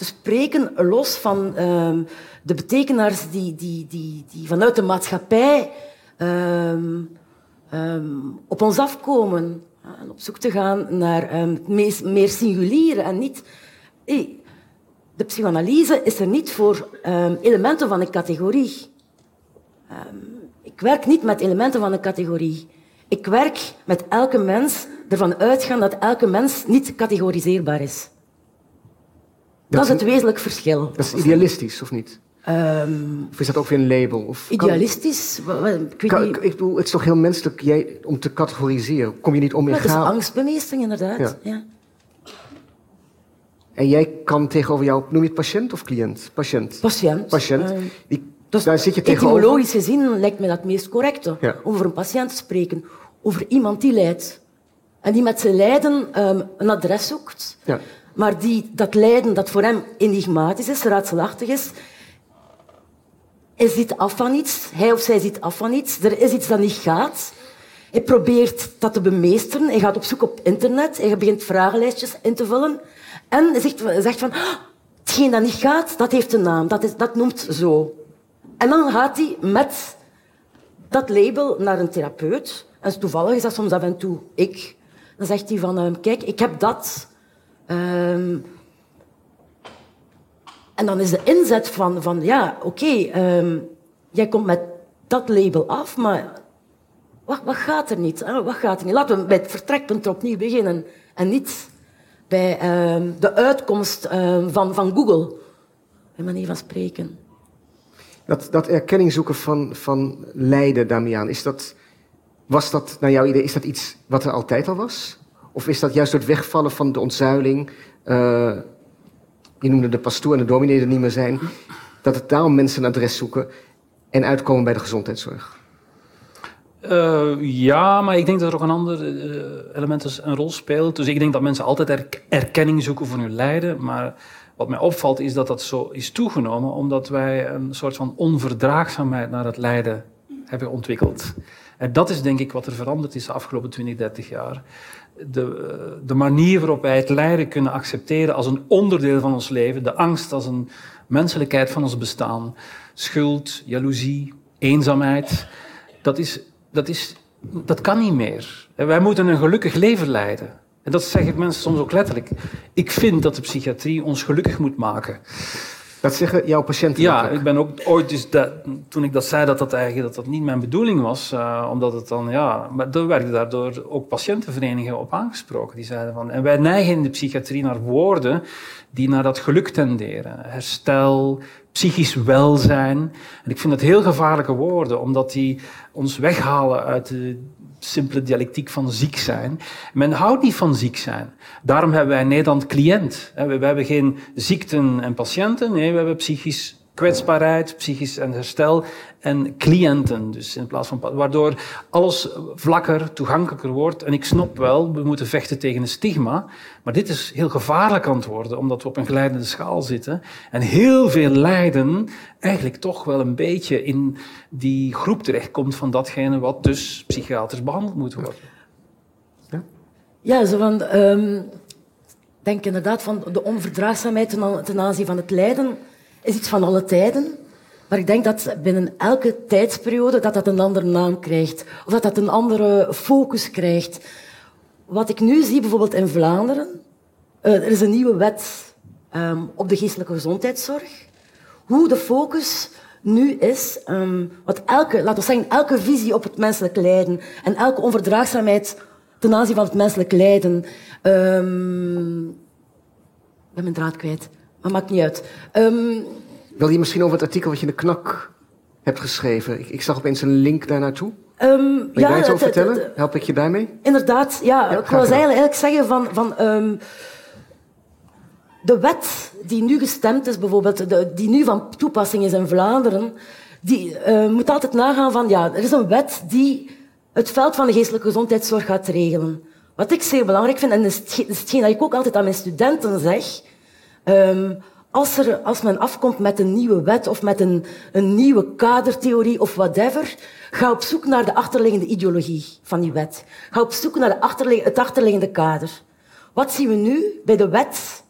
te spreken los van um, de betekenaars die, die, die, die vanuit de maatschappij op ons afkomen. En op zoek te gaan naar het meest, meer singuliere en niet... de psychoanalyse is er niet voor elementen van een categorie. Ik werk niet met elementen van een categorie. Ik werk met elke mens ervan uitgaan dat elke mens niet categoriseerbaar is. Dat, is het wezenlijk verschil. Dat is idealistisch, of niet? Um, of is dat ook weer een label? Of idealistisch? ik, weet niet. ik bedoel, het is toch heel menselijk jij, om te categoriseren? Kom je niet om in Het is angstbemeestering, inderdaad. Ja. ja. En jij kan tegenover jou, noem je het patiënt of cliënt? Patiënt. Patiënt. Patiënt. Uh, dus Daar zit je etymologisch gezien lijkt me dat het meest correcte. Ja. Over een patiënt te spreken. Over iemand die lijdt. En die met zijn lijden um, een adres zoekt. Ja. Maar die, dat lijden dat voor hem enigmatisch is, raadselachtig is. Hij ziet af van iets. Hij of zij ziet af van iets. Er is iets dat niet gaat. Hij probeert dat te bemeesteren. Hij gaat op zoek op internet. Hij begint vragenlijstjes in te vullen. En hij zegt, zegt van... Ah, hetgeen dat niet gaat, dat heeft een naam. Dat, is, dat noemt zo. En dan gaat hij met dat label naar een therapeut. En toevallig is dat soms af en toe ik. Dan zegt hij van, ehm, kijk, ik heb dat. Ehm, en dan is de inzet van, van ja, oké, ehm, jij komt met dat label af, maar wat, wat gaat er niet? Wat gaat er niet? Laten we bij het vertrekpunt opnieuw beginnen. En niet bij de uitkomst van, van Google, bij manier van spreken. Dat, dat erkenning zoeken van, van lijden, Damian, is dat, was dat naar jouw idee is dat iets wat er altijd al was? Of is dat juist het wegvallen van de ontzuiling? Uh, je noemde de pastoor en de dominee er niet meer zijn. Dat het daarom mensen een adres zoeken en uitkomen bij de gezondheidszorg? Uh, ja, maar ik denk dat er ook een ander uh, element een rol speelt. Dus ik denk dat mensen altijd erkenning zoeken voor hun lijden. Maar wat mij opvalt is dat dat zo is toegenomen omdat wij een soort van onverdraagzaamheid naar het lijden hebben ontwikkeld. En dat is denk ik wat er veranderd is de afgelopen 20, 30 jaar. De, de manier waarop wij het lijden kunnen accepteren als een onderdeel van ons leven, de angst als een menselijkheid van ons bestaan, schuld, jaloezie, eenzaamheid, dat, is, dat, is, dat kan niet meer. wij moeten een gelukkig leven leiden. En dat zeg ik mensen soms ook letterlijk. Ik vind dat de psychiatrie ons gelukkig moet maken. Dat zeggen jouw patiënten? Ja, ik ben ook ooit, dus dat, toen ik dat zei, dat dat eigenlijk dat dat niet mijn bedoeling was. Uh, omdat het dan, ja, maar er werden daardoor ook patiëntenverenigingen op aangesproken. Die zeiden van, en wij neigen in de psychiatrie naar woorden die naar dat geluk tenderen. Herstel, psychisch welzijn. En ik vind dat heel gevaarlijke woorden, omdat die ons weghalen uit de simpele dialectiek van ziek zijn. Men houdt niet van ziek zijn. Daarom hebben wij in Nederland cliënt. We hebben geen ziekten en patiënten. Nee, we hebben psychisch kwetsbaarheid, psychisch en herstel en cliënten. Dus in plaats van, waardoor alles vlakker, toegankelijker wordt. En ik snap wel, we moeten vechten tegen een stigma. Maar dit is heel gevaarlijk aan het worden, omdat we op een glijdende schaal zitten. En heel veel lijden eigenlijk toch wel een beetje in die groep terechtkomt van datgene wat dus psychiatrisch behandeld moet worden. Ja, ja zo van... Um, denk inderdaad van de onverdraagzaamheid ten aanzien van het lijden is iets van alle tijden. Maar ik denk dat binnen elke tijdsperiode dat dat een andere naam krijgt. Of dat dat een andere focus krijgt. Wat ik nu zie bijvoorbeeld in Vlaanderen. Uh, er is een nieuwe wet um, op de geestelijke gezondheidszorg. Hoe de focus nu is, um, wat elke, laten we zeggen, elke visie op het menselijk lijden en elke onverdraagzaamheid ten aanzien van het menselijk lijden. Um, ik ben mijn draad kwijt. Maar maakt niet uit. Um, Wil je misschien over het artikel wat je in de knak hebt geschreven? Ik, ik zag opeens een link daar naartoe. Um, Wil je ja, daar iets over vertellen? Help ik je daarmee? Inderdaad, ja. ik wil eigenlijk, eigenlijk zeggen van... van um, de wet die nu gestemd is, bijvoorbeeld, de, die nu van toepassing is in Vlaanderen, die uh, moet altijd nagaan van, ja, er is een wet die het veld van de geestelijke gezondheidszorg gaat regelen. Wat ik zeer belangrijk vind, en dat is hetgeen dat ik ook altijd aan mijn studenten zeg, ehm, als, er, als men afkomt met een nieuwe wet of met een, een nieuwe kadertheorie of whatever, ga op zoek naar de achterliggende ideologie van die wet. Ga op zoek naar de het achterliggende kader. Wat zien we nu bij de wet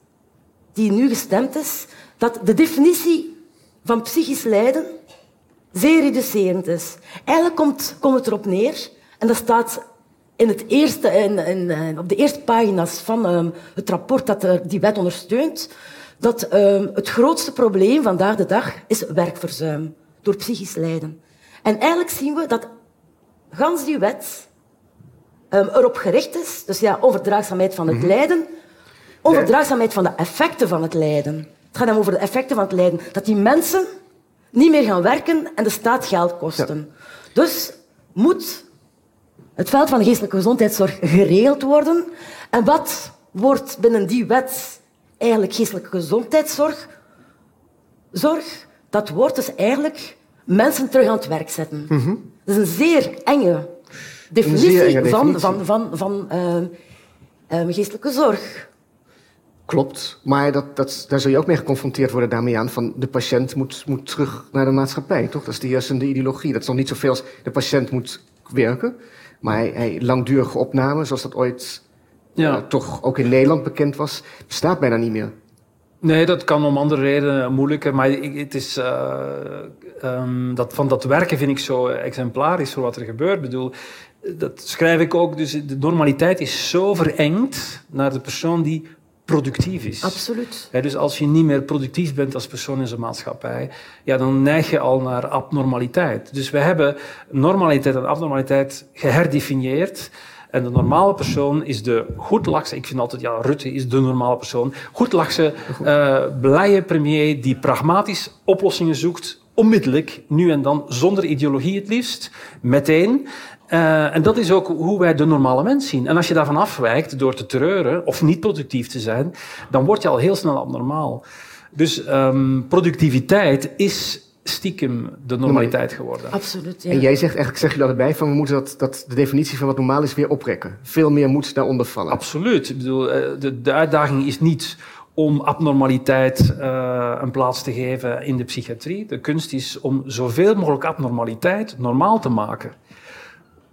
die nu gestemd is? Dat de definitie van psychisch lijden zeer reducerend is. Eigenlijk komt, komt het erop neer, en dat staat in het eerste, in, in, in- op de eerste pagina's van ehm, het rapport dat er die wet ondersteunt, dat ehm, het grootste probleem vandaag de dag is werkverzuim door psychisch lijden. En eigenlijk zien we dat gans die wet ehm, erop gericht is, dus ja, overdraagzaamheid van het lijden, overdraagzaamheid van de effecten van het lijden. Het gaat dan over de effecten van het lijden. Dat die mensen niet meer gaan werken en de staat geld kosten. Dus moet het veld van de geestelijke gezondheidszorg geregeld worden. En wat wordt binnen die wet eigenlijk geestelijke gezondheidszorg? Zorg, dat wordt dus eigenlijk mensen terug aan het werk zetten. Dat is een zeer enge definitie, Mhm. zeer enge van, definitie. van, van, van ehm, ehm, geestelijke zorg. Klopt, maar dat, dat, daar zul je ook mee geconfronteerd worden, Damian. Van de patiënt moet, moet terug naar de maatschappij, toch? Dat is de heersende ideologie. Dat is nog niet zoveel als de patiënt moet werken. Maar hij, hij, langdurige opname, zoals dat ooit Ja. eh, toch ook in Nederland bekend was, bestaat bijna niet meer. Nee, dat kan om andere redenen moeilijker. Maar ik- het is, eh, ehm, dat, van dat werken vind ik zo exemplarisch voor wat er gebeurt. Ik bedoel, dat schrijf ik ook. Dus de normaliteit is zo verengd naar de persoon die productief is. Absoluut. Dus als je niet meer productief bent als persoon in zo'n maatschappij, ja, dan neig je al naar abnormaliteit. Dus we hebben normaliteit en abnormaliteit geherdefinieerd. En de normale persoon is de goedlachse, ik vind altijd, ja, Rutte is de normale persoon, goedlachse, eh blije premier die pragmatisch oplossingen zoekt, onmiddellijk, nu en dan, zonder ideologie het liefst, meteen. Eh, en dat is ook hoe wij de normale mens zien. En als je daarvan afwijkt door te treuren of niet productief te zijn, dan word je al heel snel abnormaal. Dus ehm, productiviteit is stiekem de normaliteit geworden. Absoluut, ja. En jij zegt eigenlijk, zeg je allebei, van we moeten dat, dat de definitie van wat normaal is weer oprekken. Veel meer moet daaronder vallen. Absoluut. Ik bedoel, eh, de, de uitdaging is niet om abnormaliteit eh, een plaats te geven in de psychiatrie. De kunst is om zoveel mogelijk abnormaliteit normaal te maken.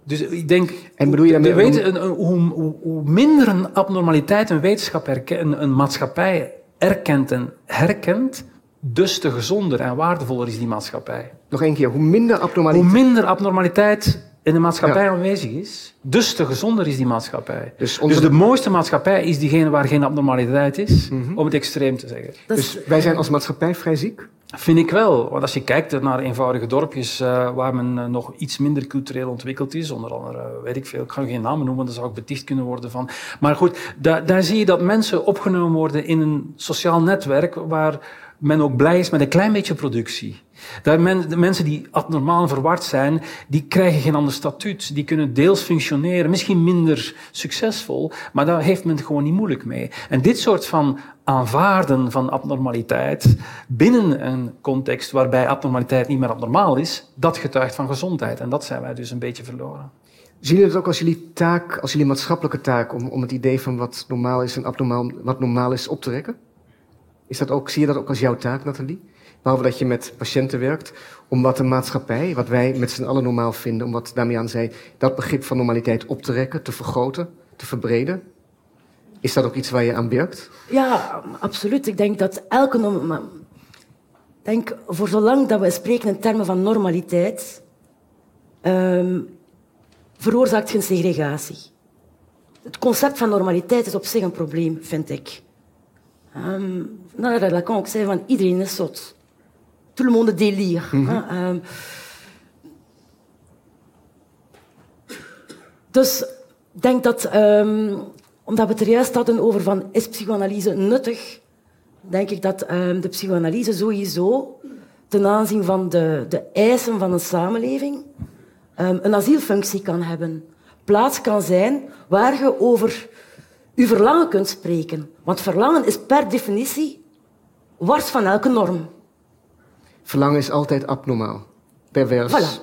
Dus ik denk, En bedoel je daarmee- een- een- hoe, hoe, hoe minder een abnormaliteit een wetenschap herkent, een, een maatschappij erkent en herkent, dus te gezonder en waardevoller is die maatschappij. Nog één keer, hoe minder Hoe abnormaliteit. minder abnormaliteit in de maatschappij aanwezig is, dus te gezonder is die maatschappij. Dus onze- Dus de mooiste maatschappij is diegene waar geen abnormaliteit is, om het extreem te zeggen. Is- Dus wij zijn als maatschappij vrij ziek. Vind ik wel. Want als je kijkt naar eenvoudige dorpjes eh, waar men eh, nog iets minder cultureel ontwikkeld is, onder andere, eh, weet ik veel, ik ga geen namen noemen, daar zou ik beticht kunnen worden van. Maar goed, da- daar zie je dat mensen opgenomen worden in een sociaal netwerk waar men ook blij is met een klein beetje productie. Daar men, de mensen die abnormaal verward zijn, die krijgen geen ander statuut. Die kunnen deels functioneren, misschien minder succesvol, maar daar heeft men het gewoon niet moeilijk mee. En dit soort van aanvaarden van abnormaliteit binnen een context waarbij abnormaliteit niet meer abnormaal is, dat getuigt van gezondheid. En dat zijn wij dus een beetje verloren. Zien jullie het ook als jullie taak, als jullie maatschappelijke taak, om, om het idee van wat normaal is en abnormaal, wat normaal is op te rekken? Is dat ook, zie je dat ook als jouw taak, Nathalie? Behalve dat je met patiënten werkt, om wat de maatschappij, wat wij met z'n allen normaal vinden, om wat Damian zei, dat begrip van normaliteit op te rekken, te vergroten, te verbreden. Is dat ook iets waar je aan werkt? Ja, absoluut. Ik denk dat elke... norm- denk, voor zolang dat we spreken in termen van normaliteit, ehm, veroorzaakt geen segregatie. Het concept van normaliteit is op zich een probleem, vind ik. Ehm nou, dat kan ook zijn van iedereen is zot. Tout le monde délire. hè. Ehm, dus ik denk dat, ehm, omdat we het er juist hadden over van is psychoanalyse nuttig, denk ik dat ehm, de psychoanalyse sowieso ten aanzien van de, de eisen van een samenleving ehm, een asielfunctie kan hebben. Plaats kan zijn waar je over je verlangen kunt spreken. Want verlangen is per definitie wars van elke norm. Verlangen is altijd abnormaal, pervers. Voilà.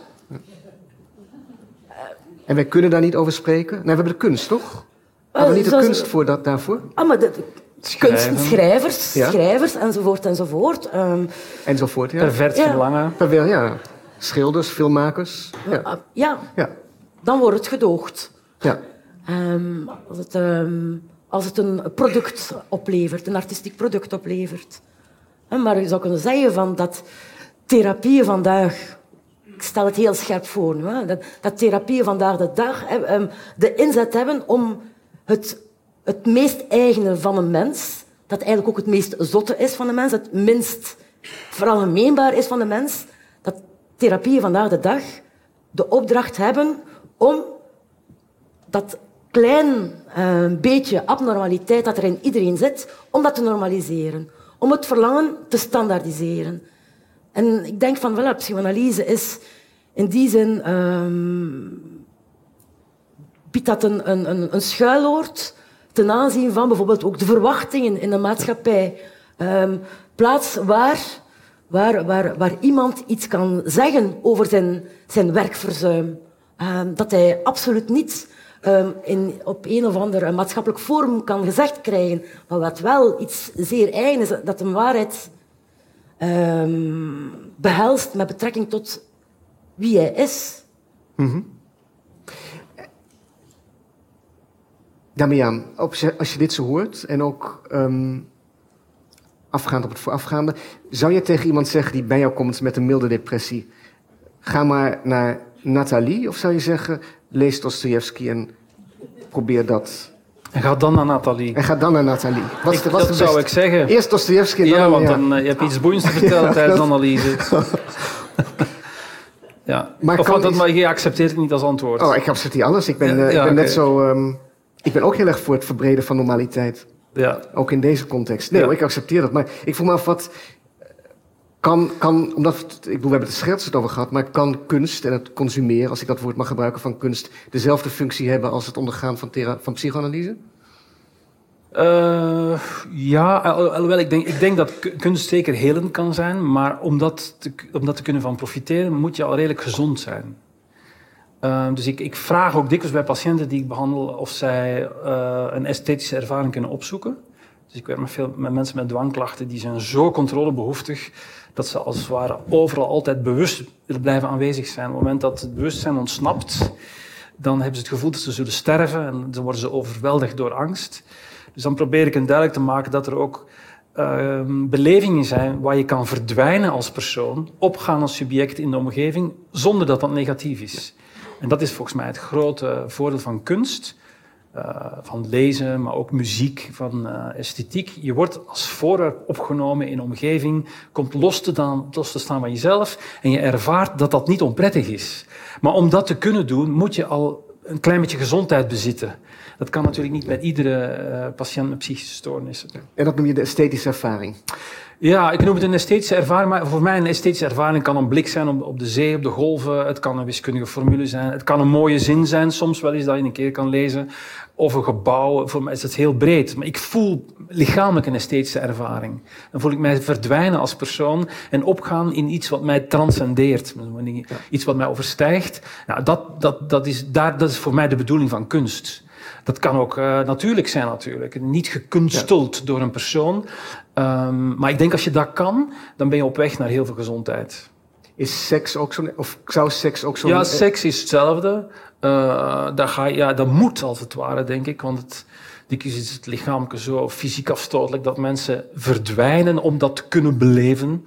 En wij kunnen daar niet over spreken. Nee, we hebben de kunst, toch? Hadden we niet de kunst voor dat, daarvoor? Ah, maar de, Schrijven. kunst, schrijvers, Ja. schrijvers enzovoort enzovoort. Ehm, Enzovoort, ja. Pervert verlangen. Ja. Schilders, filmmakers. Ja. ah, ja, ja. dan wordt het gedoogd. ja. Ehm, als, het, ehm, als het een product oplevert, een artistiek product oplevert. Hè, Maar je zou kunnen zeggen van dat therapieën vandaag, ik stel het heel scherp voor hè, dat, dat therapieën vandaag de dag ehm, de inzet hebben om het, het meest eigene van een mens, dat eigenlijk ook het meest zotte is van de mens, het minst veralgemeenbaar is van de mens, dat therapieën vandaag de dag de opdracht hebben om dat klein eh, beetje abnormaliteit dat er in iedereen zit, om dat te normaliseren. Om het verlangen te standaardiseren. En ik denk van, voilà, psychoanalyse is in die zin... ehm, biedt dat een, een, een, schuiloord ten aanzien van bijvoorbeeld ook de verwachtingen in de maatschappij. Ehm, plaats waar, waar, waar, waar iemand iets kan zeggen over zijn, zijn werkverzuim. Ehm, dat hij absoluut niet in, op een of ander maatschappelijk forum kan gezegd krijgen, maar wat wel iets zeer eigen is, dat een waarheid ehm, behelst met betrekking tot wie hij is. Damian, op ze- als je dit zo hoort en ook ehm, afgaand op het voorafgaande, zou je tegen iemand zeggen die bij jou komt met een milde depressie, ga maar naar Nathalie? Of zou je zeggen, lees Dostoevsky en probeer dat? En ga dan naar Nathalie. En ga dan naar Nathalie. Wat is Ik- de, wat is dat de zou ik zeggen. Eerst Dostoevsky dan... Ja, want dan, eh, je hebt iets boeiends te vertellen [laughs] tijdens de analyse. [laughs] ja. Maar of kan dat, maar je accepteert het niet als antwoord. Oh, ik accepteer alles. Ik ben, Ja, eh, ik ben net zo... ehm, ik ben ook heel erg voor het verbreden van normaliteit. Ja. Ook in deze context. Nee, ik accepteer dat. Maar ik vroeg me af wat. Kan, kan, omdat, het- ik bedoel, we hebben het scherts over gehad, maar kan kunst en het consumeren, als ik dat woord mag gebruiken van kunst, dezelfde functie hebben als het ondergaan van, van psychoanalyse? Eh, ja, al- alhoewel ik denk, ik denk dat ku- kunst zeker helend kan zijn, maar om dat te, kunnen van profiteren moet je al redelijk gezond zijn. Eh, dus ik, ik vraag ook dikwijls bij patiënten die ik behandel of zij eh, een esthetische ervaring kunnen opzoeken. Dus ik werk met veel met mensen met dwangklachten die zijn zo controlebehoeftig dat ze als het ware overal altijd bewust willen blijven aanwezig zijn. Op het moment dat het bewustzijn ontsnapt, dan hebben ze het gevoel dat ze zullen sterven en dan worden ze overweldigd door angst. Dus dan probeer ik hen duidelijk te maken dat er ook ehm, belevingen zijn waar je kan verdwijnen als persoon, opgaan als subject in de omgeving, zonder dat dat negatief is. En dat is volgens mij het grote voordeel van kunst, eh, van lezen, maar ook muziek, van eh, esthetiek. Je wordt als voorwerp opgenomen in een omgeving, komt los te, dan, los te staan van jezelf en je ervaart dat dat niet onprettig is. Maar om dat te kunnen doen, moet je al een klein beetje gezondheid bezitten. Dat kan natuurlijk niet met iedere eh, patiënt met psychische stoornissen. En dat noem je de esthetische ervaring. Ja, ik noem het een esthetische ervaring, maar voor mij een esthetische ervaring kan een blik zijn op, op de zee, op de golven. Het kan een wiskundige formule zijn. Het kan een mooie zin zijn, soms wel eens dat je een keer kan lezen. Of een gebouw. Voor mij is het heel breed. Maar ik voel lichamelijk een esthetische ervaring. Dan voel ik mij verdwijnen als persoon en opgaan in iets wat mij transcendeert. Iets wat mij overstijgt. Nou, dat, dat, dat, is, daar, dat is voor mij de bedoeling van kunst. Dat kan ook eh, natuurlijk zijn, natuurlijk. Niet gekunsteld door een persoon. Ehm, maar ik denk als je dat kan, dan ben je op weg naar heel veel gezondheid. Is seks ook zo'n... Of zou seks ook zo'n... Ja, seks is hetzelfde. Eh daar ga ja, dat moet als het ware, denk ik. Want het, dikwijls is het lichamelijke zo fysiek afstotelijk dat mensen verdwijnen om dat te kunnen beleven.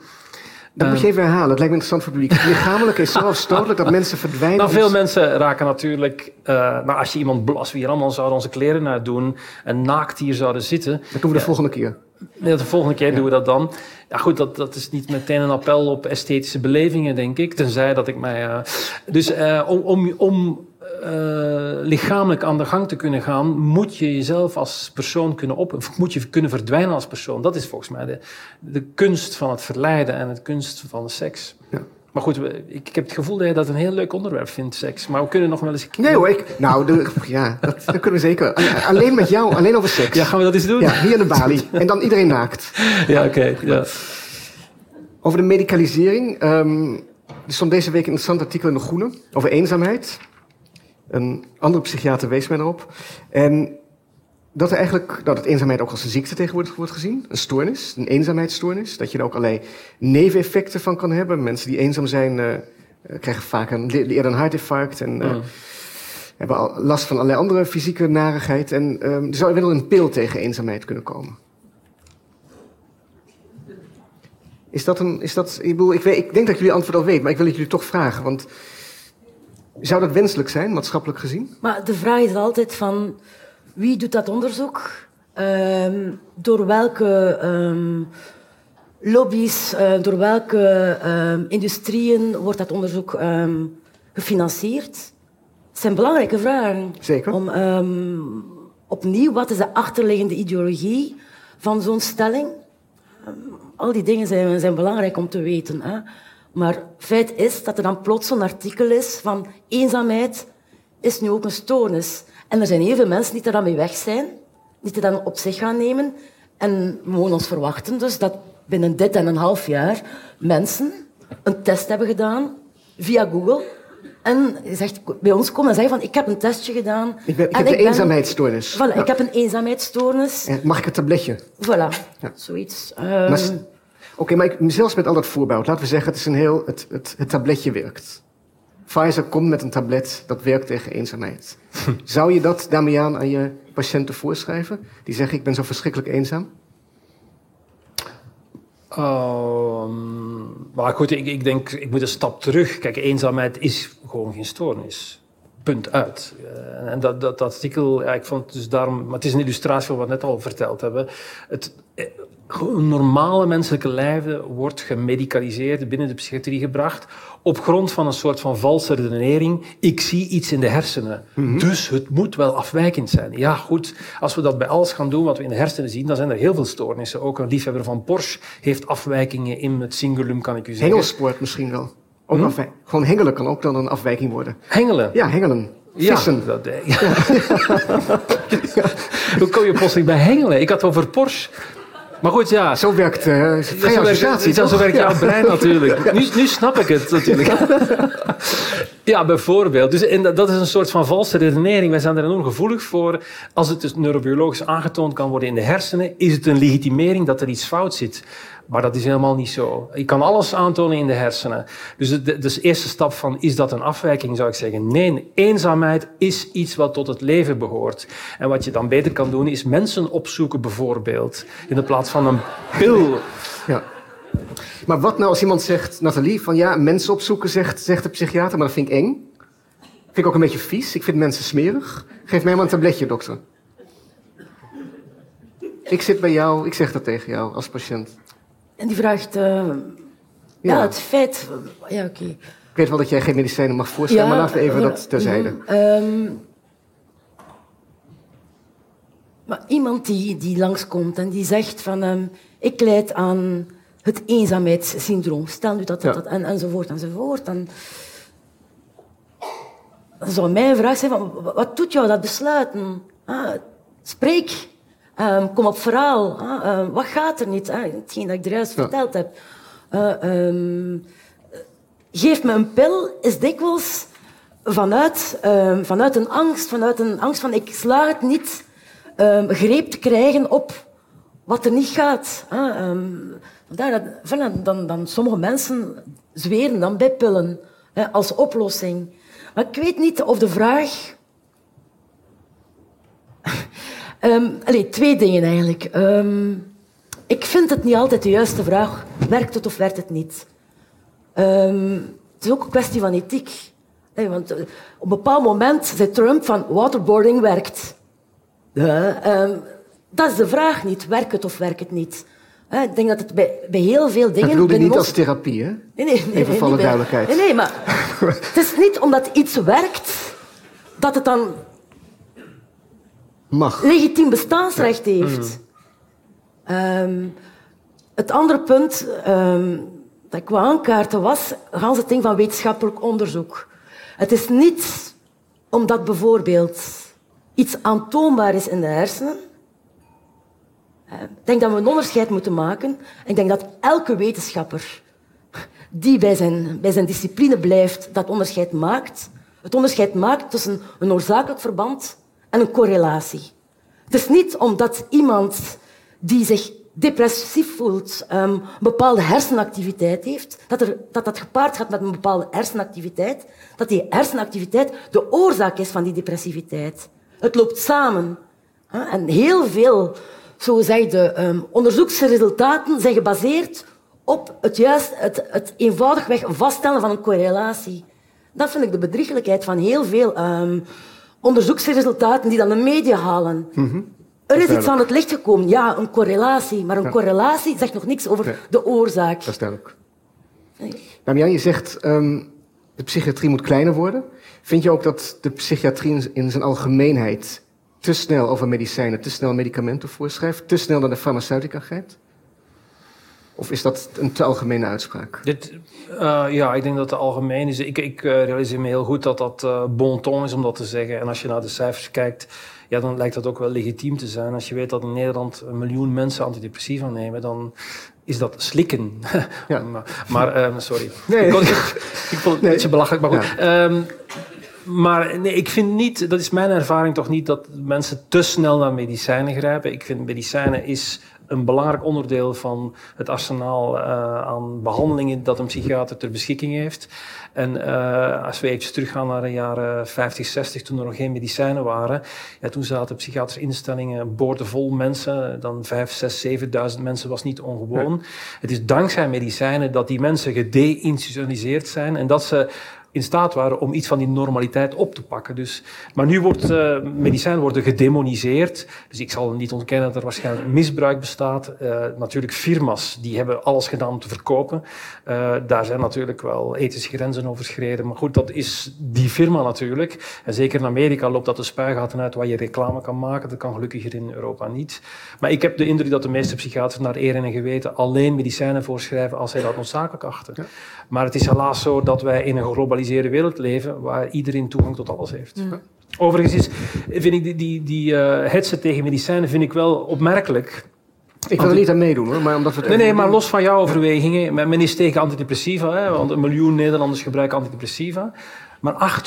Dat moet je even herhalen. Het lijkt me interessant voor het publiek. Lichamelijk is zo afstotelijk dat mensen verdwijnen. Nou, veel mensen raken natuurlijk, eh nou, als je iemand, we hier allemaal zouden onze kleren naar doen en naakt hier zouden zitten, Dat doen we de volgende keer. De volgende keer doen we dat dan. Ja, goed, dat, dat is niet meteen een appel op esthetische belevingen, denk ik. Tenzij dat ik mij. eh, dus eh, om, om, om eh, lichamelijk aan de gang te kunnen gaan, moet je jezelf als persoon kunnen op. Of moet je kunnen verdwijnen als persoon. Dat is volgens mij de, de kunst van het verleiden en de kunst van de seks. Ja. Maar goed, ik, ik heb het gevoel dat je dat een heel leuk onderwerp vindt, seks. Maar we kunnen nog wel eens. Nee hoor, ik... Nou, de, ja, dat, dat kunnen we zeker. Alleen met jou, alleen over seks. Ja, gaan we dat eens doen? Ja, hier in de balie. En dan iedereen naakt. [laughs] Ja, oké. ja. Over de medicalisering. ehm, er stond deze week een interessant artikel in De Groene over eenzaamheid. Een andere psychiater wees mij erop. En dat er eigenlijk dat het eenzaamheid ook als een ziekte tegenwoordig wordt gezien, een stoornis, een eenzaamheidsstoornis, dat je er ook allerlei neveneffecten van kan hebben. Mensen die eenzaam zijn uh, krijgen vaak een, eerder een hartinfarct en uh, hebben al last van allerlei andere fysieke narigheid. En uh, er zou wel een pil tegen eenzaamheid kunnen komen. Is dat een. Is dat, ik, bedoel, ik, weet, ik denk dat jullie antwoord al weet, maar ik wil het jullie toch vragen. Want zou dat wenselijk zijn, maatschappelijk gezien? Maar de vraag is altijd van wie doet dat onderzoek? Um, door welke um, lobby's, uh, door welke um, industrieën wordt dat onderzoek gefinancierd? Dat zijn belangrijke vragen. Zeker. Om, opnieuw, wat is de achterliggende ideologie van zo'n stelling? al die dingen zijn, zijn belangrijk om te weten. Hè? Maar feit is dat er dan plots zo'n artikel is van eenzaamheid is nu ook een stoornis. En er zijn heel veel mensen die er dan mee weg zijn, die het dan op zich gaan nemen. En we mogen ons verwachten dus dat binnen dit en een half jaar mensen een test hebben gedaan via Google. En zegt bij ons komen en zeggen van ik heb een testje gedaan. Ik, ben, ik heb een eenzaamheidsstoornis. Voilà, ik heb een eenzaamheidsstoornis. mag ik een tabletje? Voilà, ja. zoiets. Um, Oké, maar ik, zelfs met al dat voorbeeld, laten we zeggen, het, is een heel, het, het, het tabletje werkt. Pfizer komt met een tablet dat werkt tegen eenzaamheid. [laughs] Zou je dat, Damian, aan je patiënten voorschrijven? Die zeggen, ik ben zo verschrikkelijk eenzaam? Um, maar goed, ik, ik, denk, ik moet een stap terug. Kijk, eenzaamheid is gewoon geen stoornis. Punt uit. Uh, en dat, dat, dat artikel, ja, ik vond dus daarom, maar het is een illustratie van wat we net al verteld hebben. Het, eh, normale menselijke lijven wordt gemedicaliseerd, binnen de psychiatrie gebracht, op grond van een soort van valse redenering. Ik zie iets in de hersenen, mhm. dus het moet wel afwijkend zijn. Ja, goed, als we dat bij alles gaan doen wat we in de hersenen zien, dan zijn er heel veel stoornissen. Ook een liefhebber van Porsche heeft afwijkingen in het cingulum, kan ik u zeggen. Hengelsport misschien wel. Ook hm? Gewoon hengelen kan ook dan een afwijking worden. Hengelen? Ja, hengelen. Vissen. Ja, dat, ja. [laughs] Hoe kom je plotseling bij hengelen? Ik had over Porsche. Maar goed, ja. Zo werkt uh, ja, zo, zo werkt jouw brein natuurlijk. [laughs] Nu, nu snap ik het natuurlijk. [laughs] ja, bijvoorbeeld. Dus en dat is een soort van valse redenering. Wij zijn er enorm gevoelig voor. Als het dus neurobiologisch aangetoond kan worden in de hersenen, is het een legitimering dat er iets fout zit. Maar dat is helemaal niet zo. Je kan alles aantonen in de hersenen. Dus de, dus eerste stap van, is dat een afwijking, zou ik zeggen. Nee, eenzaamheid is iets wat tot het leven behoort. En wat je dan beter kan doen, is mensen opzoeken bijvoorbeeld. In plaats van een pil. Ja. Maar wat nou als iemand zegt, Nathalie, van ja, mensen opzoeken, zegt, zegt de psychiater, maar dat vind ik eng. Vind ik ook een beetje vies. Ik vind mensen smerig. Geef mij maar een tabletje, dokter. Ik zit bij jou, ik zeg dat tegen jou als patiënt. En die vraagt, uh, ja. het feit... Ja, oké. Ik weet wel dat jij geen medicijnen mag voorstellen, maar laten we even dat terzijde. Um, maar iemand die, die langskomt en die zegt van... Um, ik leid aan het eenzaamheidssyndroom. Stel nu dat, dat, dat en, enzovoort enzovoort. Dan, dan zou mijn vraag zijn, van, wat doet jou dat besluiten? Ah, spreek. Um, kom op verhaal. Uh, wat gaat er niet? Uh, hetgeen dat ik er juist verteld heb. Uh, um, geef me een pil is dikwijls vanuit, vanuit een angst, vanuit een angst van ik sla het niet greep te krijgen op wat er niet gaat. Vandaar dat, dan, dan sommige mensen zweren dan bij pillen als oplossing. Maar ik weet niet of de vraag Um, twee dingen eigenlijk. Um, ik vind het niet altijd de juiste vraag. Werkt het of werkt het niet? Um, het is ook een kwestie van ethiek. Nee, want uh, op een bepaald moment zei Trump van waterboarding werkt. Dat is de vraag niet. Werkt het of werkt het niet? Ik denk dat het bij, bij heel veel dingen... Dat bedoel niet als therapie, hè? Nee, nee, nee. Even voor alle duidelijkheid. Nee, nee, maar [laughs] het is niet omdat iets werkt, dat het dan mag. legitiem bestaansrecht heeft. Um, het andere punt um, dat ik wou aankaarten was gans het ding van wetenschappelijk onderzoek. Het is niet omdat bijvoorbeeld iets aantoonbaar is in de hersenen. Ik denk dat we een onderscheid moeten maken. Ik denk dat elke wetenschapper die bij zijn, bij zijn discipline blijft, dat onderscheid maakt. Het onderscheid maakt tussen een oorzakelijk verband en een correlatie. Het is niet omdat iemand die zich depressief voelt, een bepaalde hersenactiviteit heeft, dat, er, dat dat gepaard gaat met een bepaalde hersenactiviteit, dat die hersenactiviteit de oorzaak is van die depressiviteit. Het loopt samen. En heel veel zo zeg de um, onderzoeksresultaten zijn gebaseerd op het, juist, het, het eenvoudigweg vaststellen van een correlatie. Dat vind ik de bedriegelijkheid van heel veel um, onderzoeksresultaten die dan de media halen. Mm -hmm. Er is iets aan het licht gekomen, ja, een correlatie. Maar een ja. correlatie zegt nog niks over nee. de oorzaak. Dat is duidelijk. Nee. Damian, je zegt um, de psychiatrie moet kleiner worden. Vind je ook dat de psychiatrie in zijn algemeenheid te snel over medicijnen, te snel medicamenten voorschrijft, te snel naar de farmaceutica grijpt? Of is dat een te algemene uitspraak? Dit, uh, ja, ik denk dat het algemeen is. Ik, ik uh, realiseer me heel goed dat dat uh, bon ton is om dat te zeggen. En als je naar de cijfers kijkt, ja, dan lijkt dat ook wel legitiem te zijn. Als je weet dat in Nederland een miljoen mensen antidepressiva nemen, dan is dat slikken. [laughs] Ja. [laughs] maar, maar sorry. Nee. Ik, vond, [laughs] ik, vond het een beetje belachelijk, maar goed. Ja. Um, maar nee, ik vind niet, dat is mijn ervaring toch niet, dat mensen te snel naar medicijnen grijpen. Ik vind medicijnen is een belangrijk onderdeel van het arsenaal uh, aan behandelingen dat een psychiater ter beschikking heeft. En uh, als we even teruggaan naar de jaren 50, 60, toen er nog geen medicijnen waren, ja, toen zaten psychiatrische instellingen boordevol mensen, dan 5, 6, 7.000 mensen was niet ongewoon. Het is dankzij medicijnen dat die mensen gedeinstitutionaliseerd zijn en dat ze in staat waren om iets van die normaliteit op te pakken. Dus, maar nu wordt uh, medicijnen worden gedemoniseerd. Dus ik zal niet ontkennen dat er waarschijnlijk misbruik bestaat. Uh, natuurlijk firma's die hebben alles gedaan om te verkopen. Uh, daar zijn natuurlijk wel ethische grenzen overschreden. Maar goed, dat is die firma natuurlijk. En zeker in Amerika loopt dat de spuigaten uit waar je reclame kan maken. Dat kan gelukkig hier in Europa niet. Maar ik heb de indruk dat de meeste psychiaters naar eer en geweten alleen medicijnen voorschrijven als zij dat noodzakelijk achten. Ja. Maar het is helaas zo dat wij in een globaliseerde wereld leven waar iedereen toegang tot alles heeft. Ja. Overigens is, vind ik die, die, die uh, hetsen tegen medicijnen vind ik wel opmerkelijk. Ik wil er niet aan meedoen hoor, maar omdat we het Nee, nee, maar los van jouw overwegingen. Men is tegen antidepressiva, hè, want een miljoen Nederlanders gebruiken antidepressiva. Maar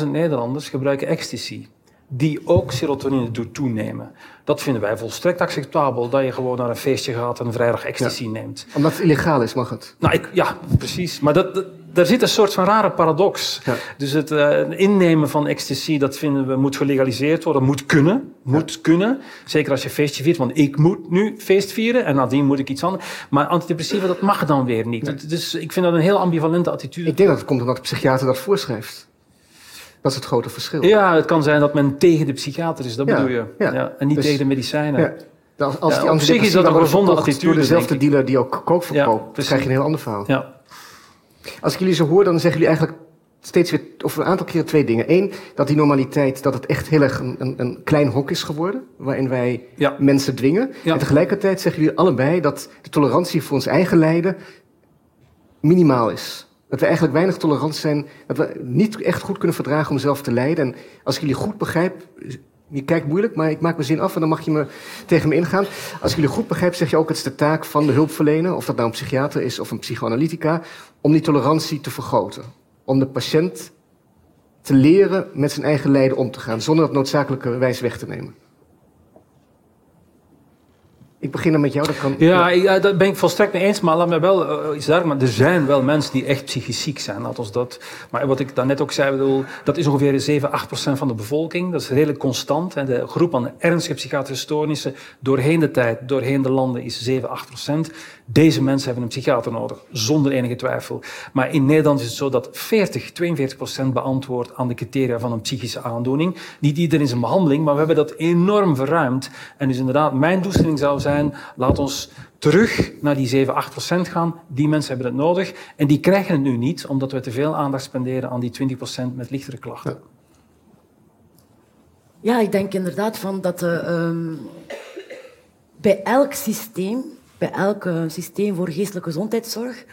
800.000 Nederlanders gebruiken ecstasy die ook serotonine doet toenemen. Dat vinden wij volstrekt acceptabel, dat je gewoon naar een feestje gaat en vrijdag ecstasy ja. neemt. Omdat het illegaal is, mag het? Nou, ik, ja, precies. Maar dat, dat, daar zit een soort van rare paradox. Ja. Dus het uh, innemen van ecstasy, dat vinden we, moet gelegaliseerd worden, moet kunnen. Moet ja. kunnen. Zeker als je feestje viert, want ik moet nu feest vieren en nadien moet ik iets anders. Maar antidepressiva, dat mag dan weer niet. Nee. Dus ik vind dat een heel ambivalente attitude. Ik denk dat het komt omdat de psychiater dat voorschrijft. Dat is het grote verschil. Ja, het kan zijn dat men tegen de psychiater is, dat bedoel je. Ja. en niet dus, tegen de medicijnen. Als, als die op zich is dat een gezonde attitude. Door dezelfde dealer die ook kook verkoopt, dan krijg je een heel ander verhaal. Ja. Als ik jullie zo hoor, dan zeggen jullie eigenlijk steeds weer, of een aantal keren twee dingen. Eén, dat die normaliteit, dat het echt heel erg een, een, een klein hok is geworden, waarin wij ja. mensen dwingen. Ja. En tegelijkertijd zeggen jullie allebei dat de tolerantie voor ons eigen lijden minimaal is. Dat we eigenlijk weinig tolerant zijn, dat we niet echt goed kunnen verdragen om zelf te lijden. En als ik jullie goed begrijp, je kijkt moeilijk, maar ik maak mijn zin af en dan mag je me tegen me ingaan. Als ik jullie goed begrijp, zeg je ook het is de taak van de hulpverlener, of dat nou een psychiater is of een psychoanalytica, om die tolerantie te vergroten. Om de patiënt te leren met zijn eigen lijden om te gaan, zonder dat noodzakelijke wijs weg te nemen. Ik begin dan met jou. Dat kan, ja, ja, daar ben ik volstrekt mee eens. Maar laat me wel uh, iets daar. Maar er zijn wel mensen die echt psychisch ziek zijn. Ons dat. Maar wat ik daarnet ook zei, bedoel, dat is ongeveer 7, 8 procent van de bevolking. Dat is redelijk constant. En de groep aan ernstige psychiatrische stoornissen doorheen de tijd, doorheen de landen, is 7, 8 procent. Deze mensen hebben een psychiater nodig, zonder enige twijfel. Maar in Nederland is het zo dat 40, 42 procent beantwoordt aan de criteria van een psychische aandoening. Niet iedereen is een behandeling, maar we hebben dat enorm verruimd. En dus inderdaad, mijn doelstelling zou zijn, laat ons terug naar die 7, 8 procent gaan. Die mensen hebben het nodig. En die krijgen het nu niet, omdat we te veel aandacht spenderen aan die 20 procent met lichtere klachten. Ja. Ik denk inderdaad van dat uh, um, bij elk systeem bij elk systeem voor geestelijke gezondheidszorg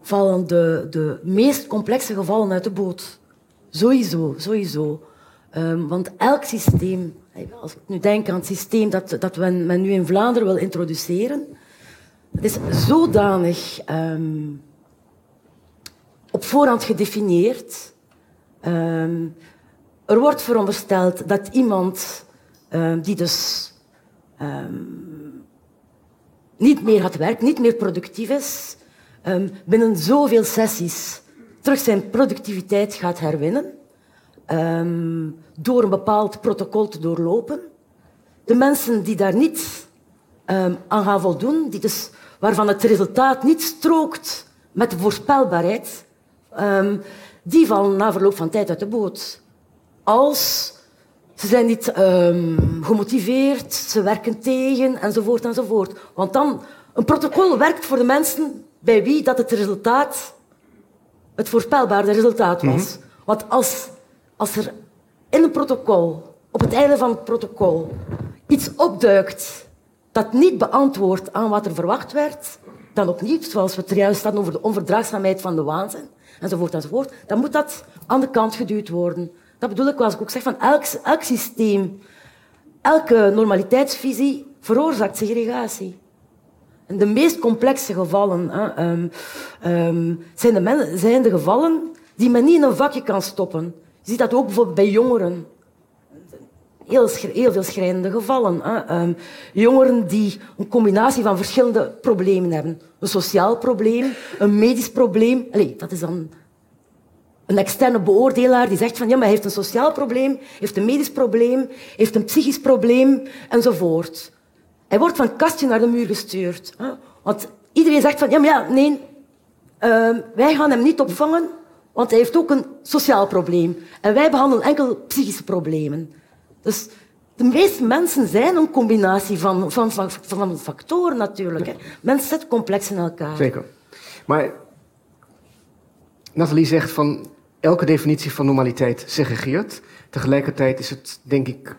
vallen de, de meest complexe gevallen uit de boot. Sowieso, sowieso. Um, want elk systeem, als ik nu denk aan het systeem dat, dat men, nu in Vlaanderen wil introduceren, het is zodanig um, op voorhand gedefinieerd. Um, er wordt verondersteld dat iemand ehm, die dus ehm, niet meer gaat werken, niet meer productief is, um, binnen zoveel sessies terug zijn productiviteit gaat herwinnen, door een bepaald protocol te doorlopen. De mensen die daar niet aan gaan voldoen, die dus, waarvan het resultaat niet strookt met de voorspelbaarheid, die vallen na verloop van tijd uit de boot. Als ze zijn niet um, gemotiveerd, ze werken tegen, enzovoort, enzovoort. Want dan, een protocol werkt voor de mensen bij wie dat het resultaat het voorspelbare resultaat was. Mhm. Want als, als er in een protocol, op het einde van het protocol, iets opduikt dat niet beantwoordt aan wat er verwacht werd, dan opnieuw, zoals we het juist hadden over de onverdraagzaamheid van de waanzin, enzovoort, enzovoort, dan moet dat aan de kant geduwd worden. Dat bedoel ik als ik ook zeg van elk, elk systeem, elke normaliteitsvisie veroorzaakt segregatie. De meest complexe gevallen hè, um, um, zijn, de zijn de gevallen die men niet in een vakje kan stoppen. Je ziet dat ook bijvoorbeeld bij jongeren. Heel, heel veel schrijnende gevallen. Hè. Um, jongeren die een combinatie van verschillende problemen hebben. Een sociaal probleem, een medisch probleem. Allee, dat is dan een externe beoordelaar die zegt van ja, maar hij heeft een sociaal probleem, heeft een medisch probleem, heeft een psychisch probleem enzovoort. Hij wordt van kastje naar de muur gestuurd. Hè? Want iedereen zegt van ja, maar ja, nee, uh, wij gaan hem niet opvangen, want hij heeft ook een sociaal probleem. En wij behandelen enkel psychische problemen. Dus de meeste mensen zijn een combinatie van, van, van, van factoren natuurlijk. Hè. Mensen zitten complex in elkaar. Zeker. Maar Nathalie zegt van elke definitie van normaliteit segregeert. Tegelijkertijd is het, denk ik,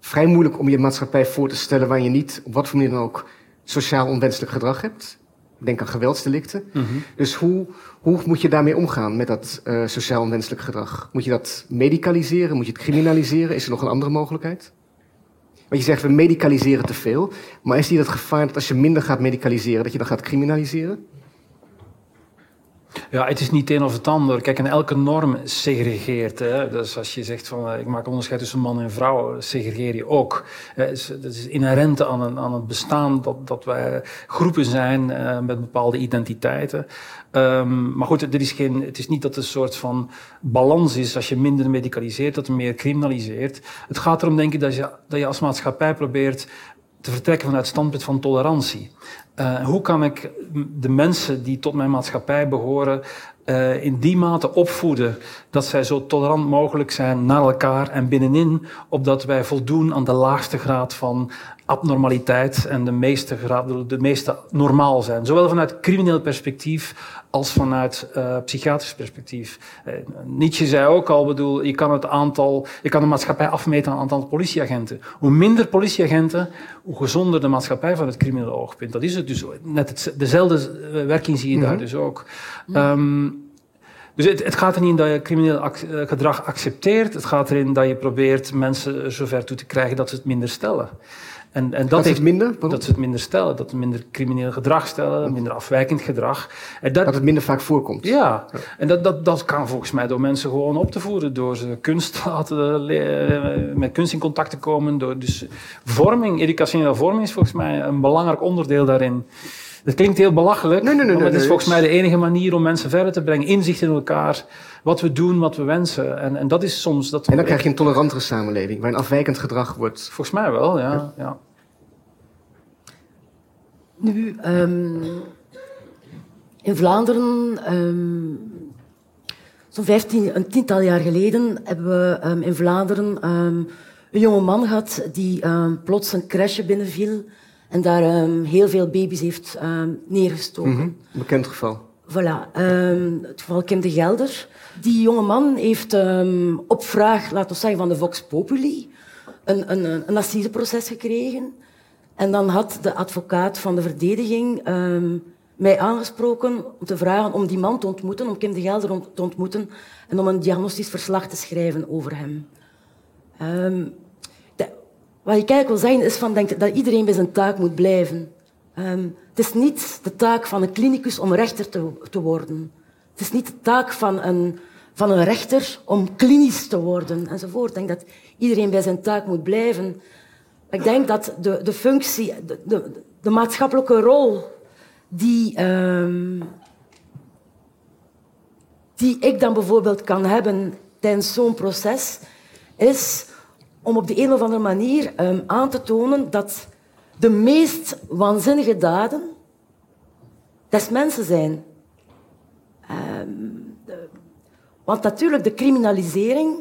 vrij moeilijk om je maatschappij voor te stellen waar je niet, op wat voor manier dan ook, sociaal onwenselijk gedrag hebt. Denk aan geweldsdelicten. Mhm. Dus hoe, hoe moet je daarmee omgaan met dat uh, sociaal onwenselijk gedrag? Moet je dat medicaliseren? Moet je het criminaliseren? Is er nog een andere mogelijkheid? Want je zegt, we medicaliseren te veel. Maar is niet het gevaar dat als je minder gaat medicaliseren, dat je dan gaat criminaliseren? Ja, het is niet een of het ander. Kijk, en elke norm segregeert. Hè. Dus als je zegt van eh, ik maak onderscheid tussen man en vrouw, segregeer je ook. Dat is inherent aan, aan het bestaan dat, dat wij groepen zijn met bepaalde identiteiten. Um, maar goed, er is geen, het is niet dat er een soort van balans is als je minder medicaliseert, dat je meer criminaliseert. Het gaat erom, denk ik, dat je, dat je als maatschappij probeert te vertrekken vanuit het standpunt van tolerantie. Uh, hoe kan ik de mensen die tot mijn maatschappij behoren uh, in die mate opvoeden dat zij zo tolerant mogelijk zijn naar elkaar en binnenin, opdat wij voldoen aan de laagste graad van abnormaliteit en de meeste, de meeste normaal zijn. Zowel vanuit crimineel perspectief als vanuit uh, psychiatrisch perspectief. Uh, Nietzsche zei ook al, bedoel, je kan het aantal, je kan de maatschappij afmeten aan het aantal politieagenten. Hoe minder politieagenten, hoe gezonder de maatschappij van het criminele oogpunt. Dat is het dus. Net het, dezelfde eh, werking zie je daar mhm. dus ook. Um, dus het, het, gaat er niet in dat je crimineel gedrag accepteert. Het gaat erin dat je probeert mensen zover toe te krijgen dat ze het minder stellen. En, en dat, is minder? Dat ze het minder stellen, dat ze minder crimineel gedrag stellen, minder afwijkend gedrag. En dat, dat het minder vaak voorkomt. Ja, en dat, dat, dat kan volgens mij door mensen gewoon op te voeren, door ze kunst laten, uh, met kunst in contact te komen. Door, dus vorming, educationele vorming is volgens mij een belangrijk onderdeel daarin. Dat klinkt heel belachelijk, nee, nee, nee, maar het is volgens mij de enige manier om mensen verder te brengen. Inzicht in elkaar, wat we doen, wat we wensen. En, en dat is soms... Dat en dan krijg je een tolerantere samenleving, waar een afwijkend gedrag wordt... Volgens mij wel, ja. ja. Nu, um, in Vlaanderen, um, zo'n vijftien, een tiental jaar geleden, hebben we um, in Vlaanderen een jonge man gehad die plots een crèche binnenviel en daar heel veel baby's heeft neergestoken. Mm -hmm. Bekend geval. Voilà, het geval Kim de Gelder. Die jonge man heeft op vraag, laten we zeggen, van de Vox Populi een, een, een assiseproces gekregen. En dan had de advocaat van de verdediging mij aangesproken om te vragen om die man te ontmoeten, om Kim de Gelder te ontmoeten en om een diagnostisch verslag te schrijven over hem. Um, wat ik eigenlijk wil zeggen is van, denk, dat iedereen bij zijn taak moet blijven. Um, het is niet de taak van een klinicus om rechter te, te worden. Het is niet de taak van een, van een rechter om klinisch te worden enzovoort. Ik denk dat iedereen bij zijn taak moet blijven. Ik denk dat de, de functie, de, de, de maatschappelijke rol die, ehm, die ik dan bijvoorbeeld kan hebben tijdens zo'n proces, is om op de een of andere manier um, aan te tonen dat de meest waanzinnige daden des mensen zijn. Um, de, want natuurlijk, de criminalisering,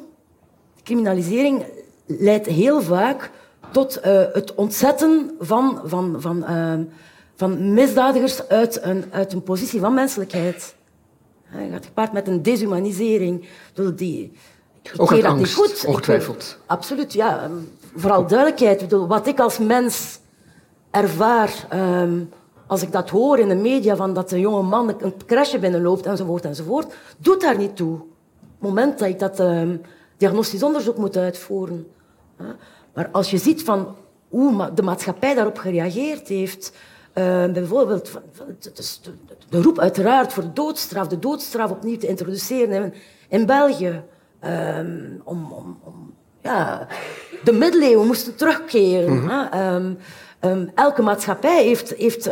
criminalisering leidt heel vaak tot uh, het ontzetten van, van, van, uh, van misdadigers uit een, uit een positie van menselijkheid. Je gaat gepaard met een deshumanisering. Die, Ook uit dat angst, niet goed. ongetwijfeld. absoluut, ja. Ehm, vooral duidelijkheid. Ik bedoel, wat ik als mens ervaar um, als ik dat hoor in de media, van dat een jonge man een crashje binnenloopt enzovoort enzovoort, doet daar niet toe. Op het moment dat ik dat um, diagnostisch onderzoek moet uitvoeren. Maar als je ziet van hoe de maatschappij daarop gereageerd heeft, uh, bijvoorbeeld de, de, roep uiteraard voor de doodstraf, de doodstraf opnieuw te introduceren in, in België, um, om, om, om, ja, de middeleeuwen moesten terugkeren. Mm -hmm. um, elke maatschappij heeft, heeft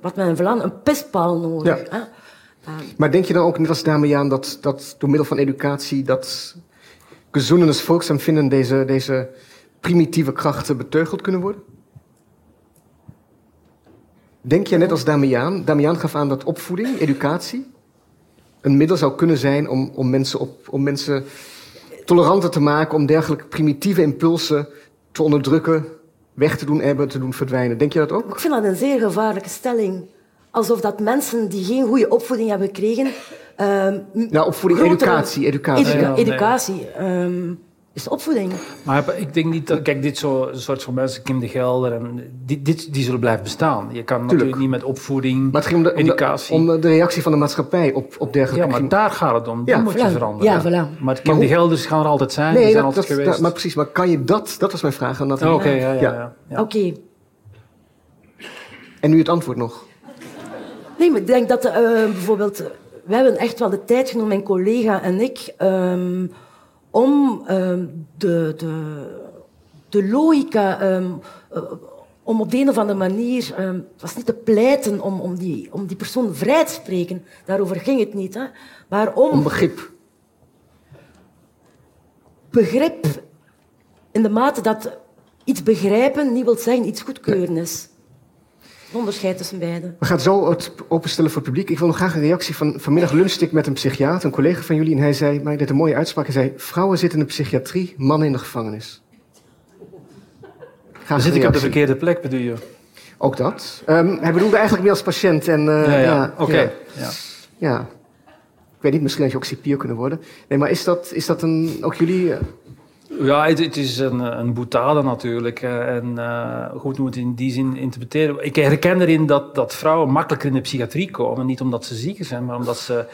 wat men in Vlaanderen een pispaal nodig. Ja. maar denk je dan ook, net als Damian, dat, dat door middel van educatie dat gezondenes volksempvinden deze, deze primitieve krachten beteugeld kunnen worden? Denk je net als Damian? Damian gaf aan dat opvoeding, educatie, een middel zou kunnen zijn om, om, mensen, op, om mensen toleranter te maken, om dergelijke primitieve impulsen te onderdrukken, weg te doen hebben, te doen verdwijnen. Denk je dat ook? Ik vind dat een zeer gevaarlijke stelling. Alsof dat mensen die geen goede opvoeding hebben gekregen... Um, nou, opvoeding, educatie. Educatie, educa educatie um, is opvoeding. Maar ik denk niet dat... Kijk, dit soort van mensen, Kim de Gelder... En, die, dit, die zullen blijven bestaan. Je kan natuurlijk niet met opvoeding, maar het ging om de, educatie... Om de, om de, reactie van de maatschappij op, op dergelijke... Ja, maar daar gaat het om. Ja, Die moet je veranderen. Ja, voilà. Maar Kim de Gelders gaan er altijd zijn. Nee, die zijn dat, altijd geweest. Dat, maar precies, maar kan je dat... Dat was mijn vraag. Oké, okay, ja, ja, ja. Oké. En nu het antwoord nog. Nee, maar ik denk dat uh, bijvoorbeeld... We hebben echt wel de tijd genomen, mijn collega en ik... Um, om um, de, de, de logica, um, uh, om op de een of andere manier, um, het was niet te pleiten om, om, die, om die persoon vrij te spreken, daarover ging het niet, hè, maar om... Om begrip. Begrip in de mate dat iets begrijpen niet wil zeggen iets goedkeuren is onderscheid tussen beiden. We gaan zo het openstellen voor het publiek. Ik wil nog graag een reactie van vanmiddag lunchte ik met een psychiater, een collega van jullie, en hij zei, maar dit een mooie uitspraak, hij zei, vrouwen zitten in de psychiatrie, mannen in de gevangenis. Dan zit ik op de verkeerde plek, bedoel je? Ook dat. Um, hij bedoelde eigenlijk meer als patiënt. En, uh, ja, ja. oké. Ja. ja. Ik weet niet, misschien had je ook cipier kunnen worden. Nee, maar is dat, is dat een, ook jullie... Uh, ja, het, is een, een boetade natuurlijk. En uh, goed, we moeten in die zin interpreteren. Ik herken erin dat, dat vrouwen makkelijker in de psychiatrie komen. Niet omdat ze ziek zijn, maar omdat ze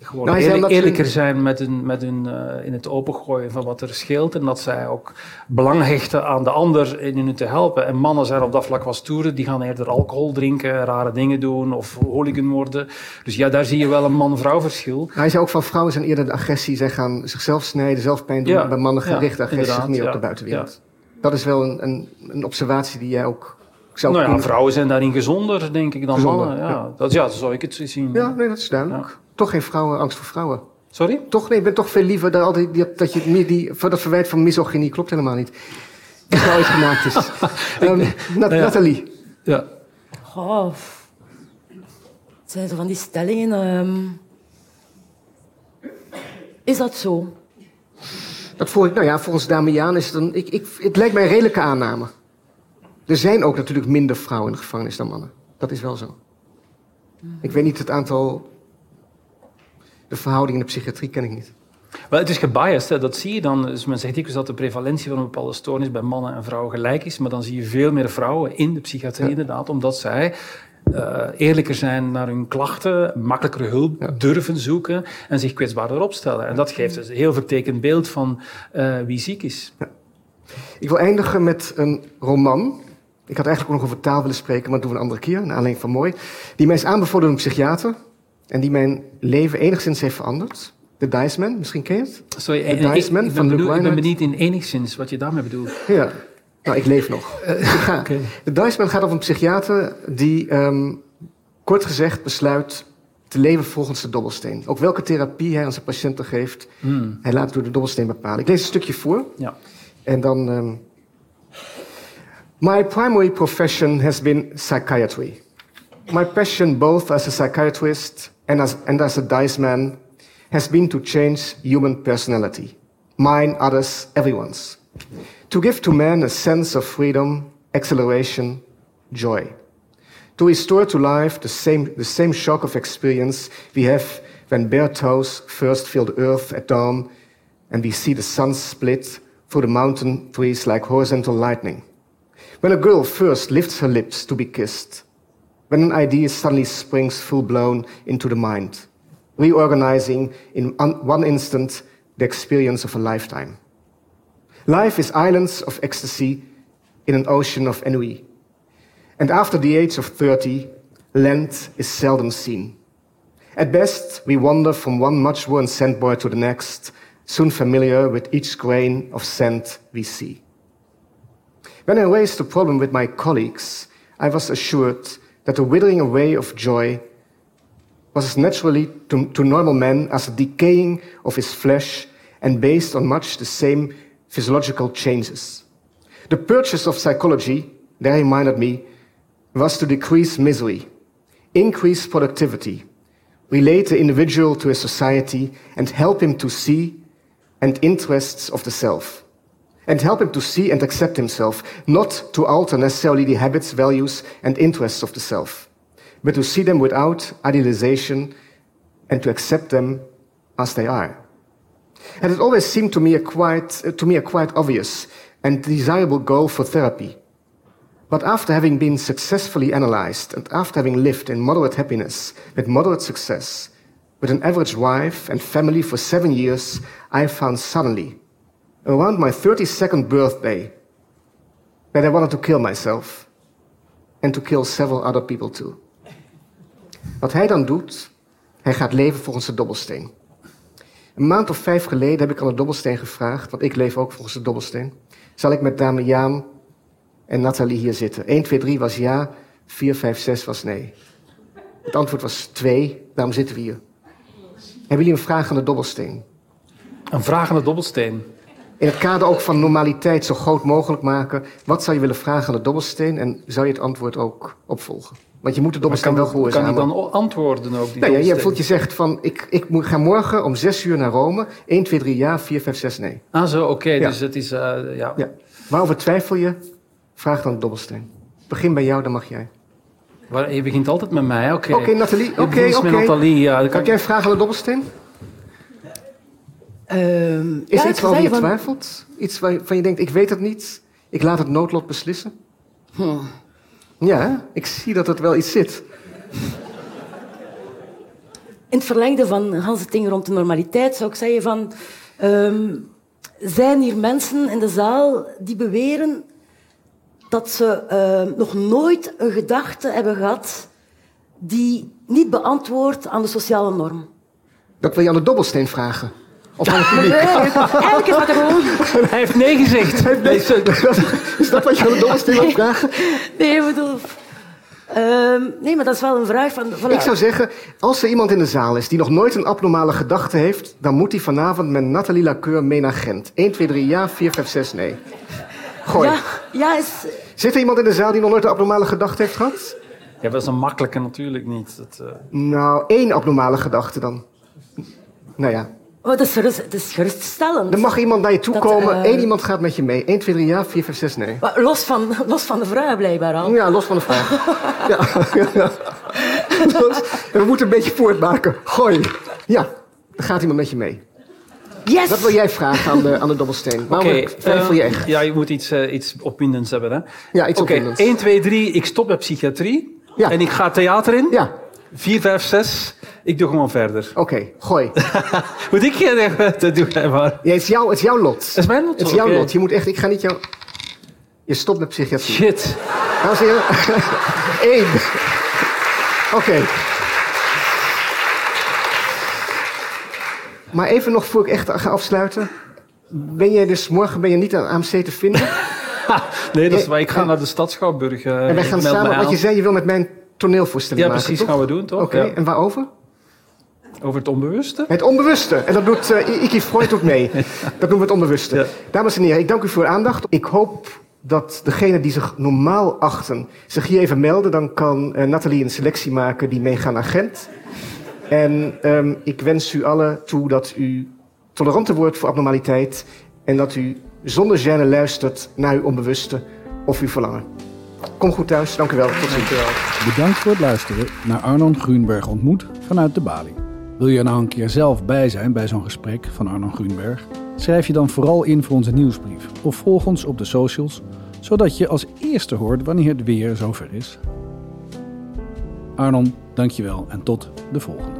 gewoon nou, eerlijker zijn met hun, met hun uh, in het opengooien van wat er scheelt. En dat zij ook belang hechten aan de ander in hun te helpen. En mannen zijn op dat vlak wat stoerder. Die gaan eerder alcohol drinken, rare dingen doen of hooligan worden. Dus ja, daar zie je wel een man-vrouw verschil. Hij zei ook van vrouwen zijn eerder de agressie. Zij gaan zichzelf snijden, zelf pijn doen. Ja, bij mannen gerichte ja, agressie meer op de buitenwereld. Dat is wel een, een, een observatie die jij ook zou nou ja, vrouwen zijn daarin gezonder, denk ik, dan mannen. Ja, Dat, ja, zo zou ik het zien. Ja, nee, dat is duidelijk toch geen vrouwen, angst voor vrouwen. Sorry? Toch, nee, ik ben toch veel liever dan altijd dat je meer die, dat verwijt van misogynie klopt helemaal niet. Dat [laughs] nou iets gemaakt is. um, Nat ja. Nathalie. Ja. Het zijn zo van die stellingen. Um, is dat zo? Dat voor, nou ja, volgens Damian is het een. Ik, ik, het lijkt mij een redelijke aanname. Er zijn ook natuurlijk minder vrouwen in de gevangenis dan mannen. Dat is wel zo. Ik weet niet het aantal de verhouding in de psychiatrie ken ik niet. Wel, het is gebiased, hè. dat zie je dan. Dus men zegt dikwijls dat de prevalentie van een bepaalde stoornis bij mannen en vrouwen gelijk is, maar dan zie je veel meer vrouwen in de psychiatrie inderdaad, omdat zij uh, eerlijker zijn naar hun klachten, makkelijker hulp durven zoeken en zich kwetsbaarder opstellen. En dat geeft dus een heel vertekend beeld van uh, wie ziek is. Ja. Ik wil eindigen met een roman. Ik had eigenlijk ook nog over taal willen spreken, maar dat doen we een andere keer, naar aanleiding van Mooi. Die mij is aanbevolen door een psychiater, en die mijn leven enigszins heeft veranderd. De Dice Man, misschien ken je het? Sorry, The Dice Man van Luke Ik ben benieuwd in enigszins wat je daarmee bedoelt. Ja. Nou, ik leef nog. Ik ga. De Diceman gaat over een psychiater die, ehm, kort gezegd, besluit te leven volgens de dobbelsteen. Ook welke therapie hij aan zijn patiënten geeft, hij laat het door de dobbelsteen bepalen. Ik lees een stukje voor. Ja. En dan. ehm, My primary profession has been psychiatry. My passion, both as a psychiatrist and as, and as a dice man, has been to change human personality. Mine, others, everyone's. To give to man a sense of freedom, acceleration, joy. To restore to life the same, the same shock of experience we have when bare toes first feel the earth at dawn and we see the sun split through the mountain trees like horizontal lightning. When a girl first lifts her lips to be kissed. When an idea suddenly springs full blown into the mind, reorganizing in one instant the experience of a lifetime. Life is islands of ecstasy in an ocean of ennui. And after the age of 30, land is seldom seen. At best, we wander from one much worn sandbar to the next, soon familiar with each grain of sand we see. When I raised the problem with my colleagues, I was assured that the withering away of joy was as naturally to, to normal men as the decaying of his flesh and based on much the same physiological changes. The purchase of psychology, they reminded me, was to decrease misery, increase productivity, relate the individual to a society, and help him to see and interests of the self. And help him to see and accept himself, not to alter necessarily the habits, values, and interests of the self, but to see them without idealization and to accept them as they are. And it always seemed to me a quite, to me a quite obvious and desirable goal for therapy. But after having been successfully analyzed and after having lived in moderate happiness with moderate success, with an average wife and family for seven years, I found suddenly, around my 32nd birthday, that I wanted to kill myself and to kill several other people too. Wat hij dan doet, hij gaat leven volgens de dobbelsteen. Een maand of vijf geleden heb ik aan de dobbelsteen gevraagd, want ik leef ook volgens de dobbelsteen. Zal ik met dame Jaan en Nathalie hier zitten? 1, 2, 3 was ja, 4, 5, 6 was nee. Het antwoord was 2, daarom zitten we hier. Hebben jullie een vraag aan de dobbelsteen? Een vraag aan de dobbelsteen. In het kader ook van normaliteit zo groot mogelijk maken. Wat zou je willen vragen aan de dobbelsteen en zou je het antwoord ook opvolgen? Want je moet de dobbelsteen kan, wel kan gehoorzamen. die dan o- antwoorden ook? Die Nou ja, je, je zegt van, ik, ik moet, ga morgen om 6 uur naar Rome. 1, 2, 3 ja, 4, 5, 6 nee. Ah, zo, oké. Ja. Dus het is... eh, ja. Ja. Waarover twijfel je? Vraag dan de dobbelsteen. Begin bij jou, dan mag jij. Je begint altijd met mij, oké. Oké, Nathalie. Je Oké, oké. met Nathalie, ja. Dan kan Heb ik- jij een vraag aan de dobbelsteen? Ehm, Is ja, er iets waarover je van- twijfelt? Iets waarvan je denkt, ik weet het niet. Ik laat het noodlot beslissen? Hm. Ja, ik zie dat het wel iets zit. In het verlengde van Hans het ding rond de normaliteit zou ik zeggen van... ehm, zijn hier mensen in de zaal die beweren dat ze ehm, nog nooit een gedachte hebben gehad die niet beantwoordt aan de sociale norm? Dat wil je aan de dobbelsteen vragen. Of aan het publiek. Eigenlijk is dat er gewoon... Hij heeft nee gezegd. Nee, zo- Is dat wat je de dobbelsteen wilt vragen? Nee, ik bedoel... ehm, nee, maar dat is wel een vraag van... voilà. Ik zou zeggen, als er iemand in de zaal is die nog nooit een abnormale gedachte heeft, dan moet hij vanavond met Nathalie Lacour mee naar Gent. 1, 2, 3 ja, 4, 5, 6 nee. Gooi. Ja, ja is, Zit er iemand in de zaal die nog nooit een abnormale gedachte heeft gehad? Ja, dat is een makkelijke natuurlijk niet. Dat, eh, Nou, één abnormale gedachte dan. Nou ja, oh, het, is gerust, het is geruststellend. dan mag iemand naar je toe Dat, komen. eh, Eén iemand gaat met je mee. 1, 2, 3 ja, 4, 5, 6 nee. Maar Los van, los van de vraag blijkbaar al. Ja, los van de vraag. ja. [laughs] Los- We moeten een beetje voortmaken. Gooi. Ja, dan gaat iemand met je mee. Yes! Wat wil jij vragen aan de, aan de dobbelsteen? Waarom Oké, twijfel je eh, echt? Ja, je moet iets, eh, iets opwindends hebben, hè? Ja, iets Oké, opwindends. 1, 2, 3, ik stop met psychiatrie. Ja. En ik ga theater in. Ja, 4, 5, 6, ik doe gewoon verder. oké, gooi. [laughs] Moet ik je [laughs] Dat doe jij maar. Ja, het, is jouw, het is jouw lot. Dat is mijn lot? Het is jouw lot. Je moet echt, ik ga niet jou... Je stopt met psychiatrie. Shit. Dames en heren. [laughs] Eén. Oké. Maar even nog voor ik echt ga afsluiten. Ben jij dus morgen ben je niet aan AMC te vinden? nee, dat is waar. Ik ga naar de stad Schouwburg. Uh, en wij gaan samen, wat je zei, je wil met mijn toneelvoorstelling ja, maken, Ja, precies, gaan we doen, toch? Oké, en waarover? Over het onbewuste? Het onbewuste. En dat doet uh, Iki Freud ook mee. [laughs] Dat noemen we het onbewuste. Dames en heren, ik dank u voor uw aandacht. Ik hoop dat degenen die zich normaal achten zich hier even melden. Dan kan uh, Nathalie een selectie maken die meegaan naar Gent. En um, ik wens u allen toe dat u toleranter wordt voor abnormaliteit. En dat u zonder gêne luistert naar uw onbewuste of uw verlangen. Kom goed thuis. Dank u wel. Tot ziens. Bedankt voor het luisteren naar Arnon Grunberg ontmoet vanuit de Bali. Wil je er nou een keer zelf bij zijn bij zo'n gesprek van Arnon Grunberg? Schrijf je dan vooral in voor onze nieuwsbrief of volg ons op de socials, zodat je als eerste hoort wanneer het weer zover is. Arnon, dankjewel en tot de volgende.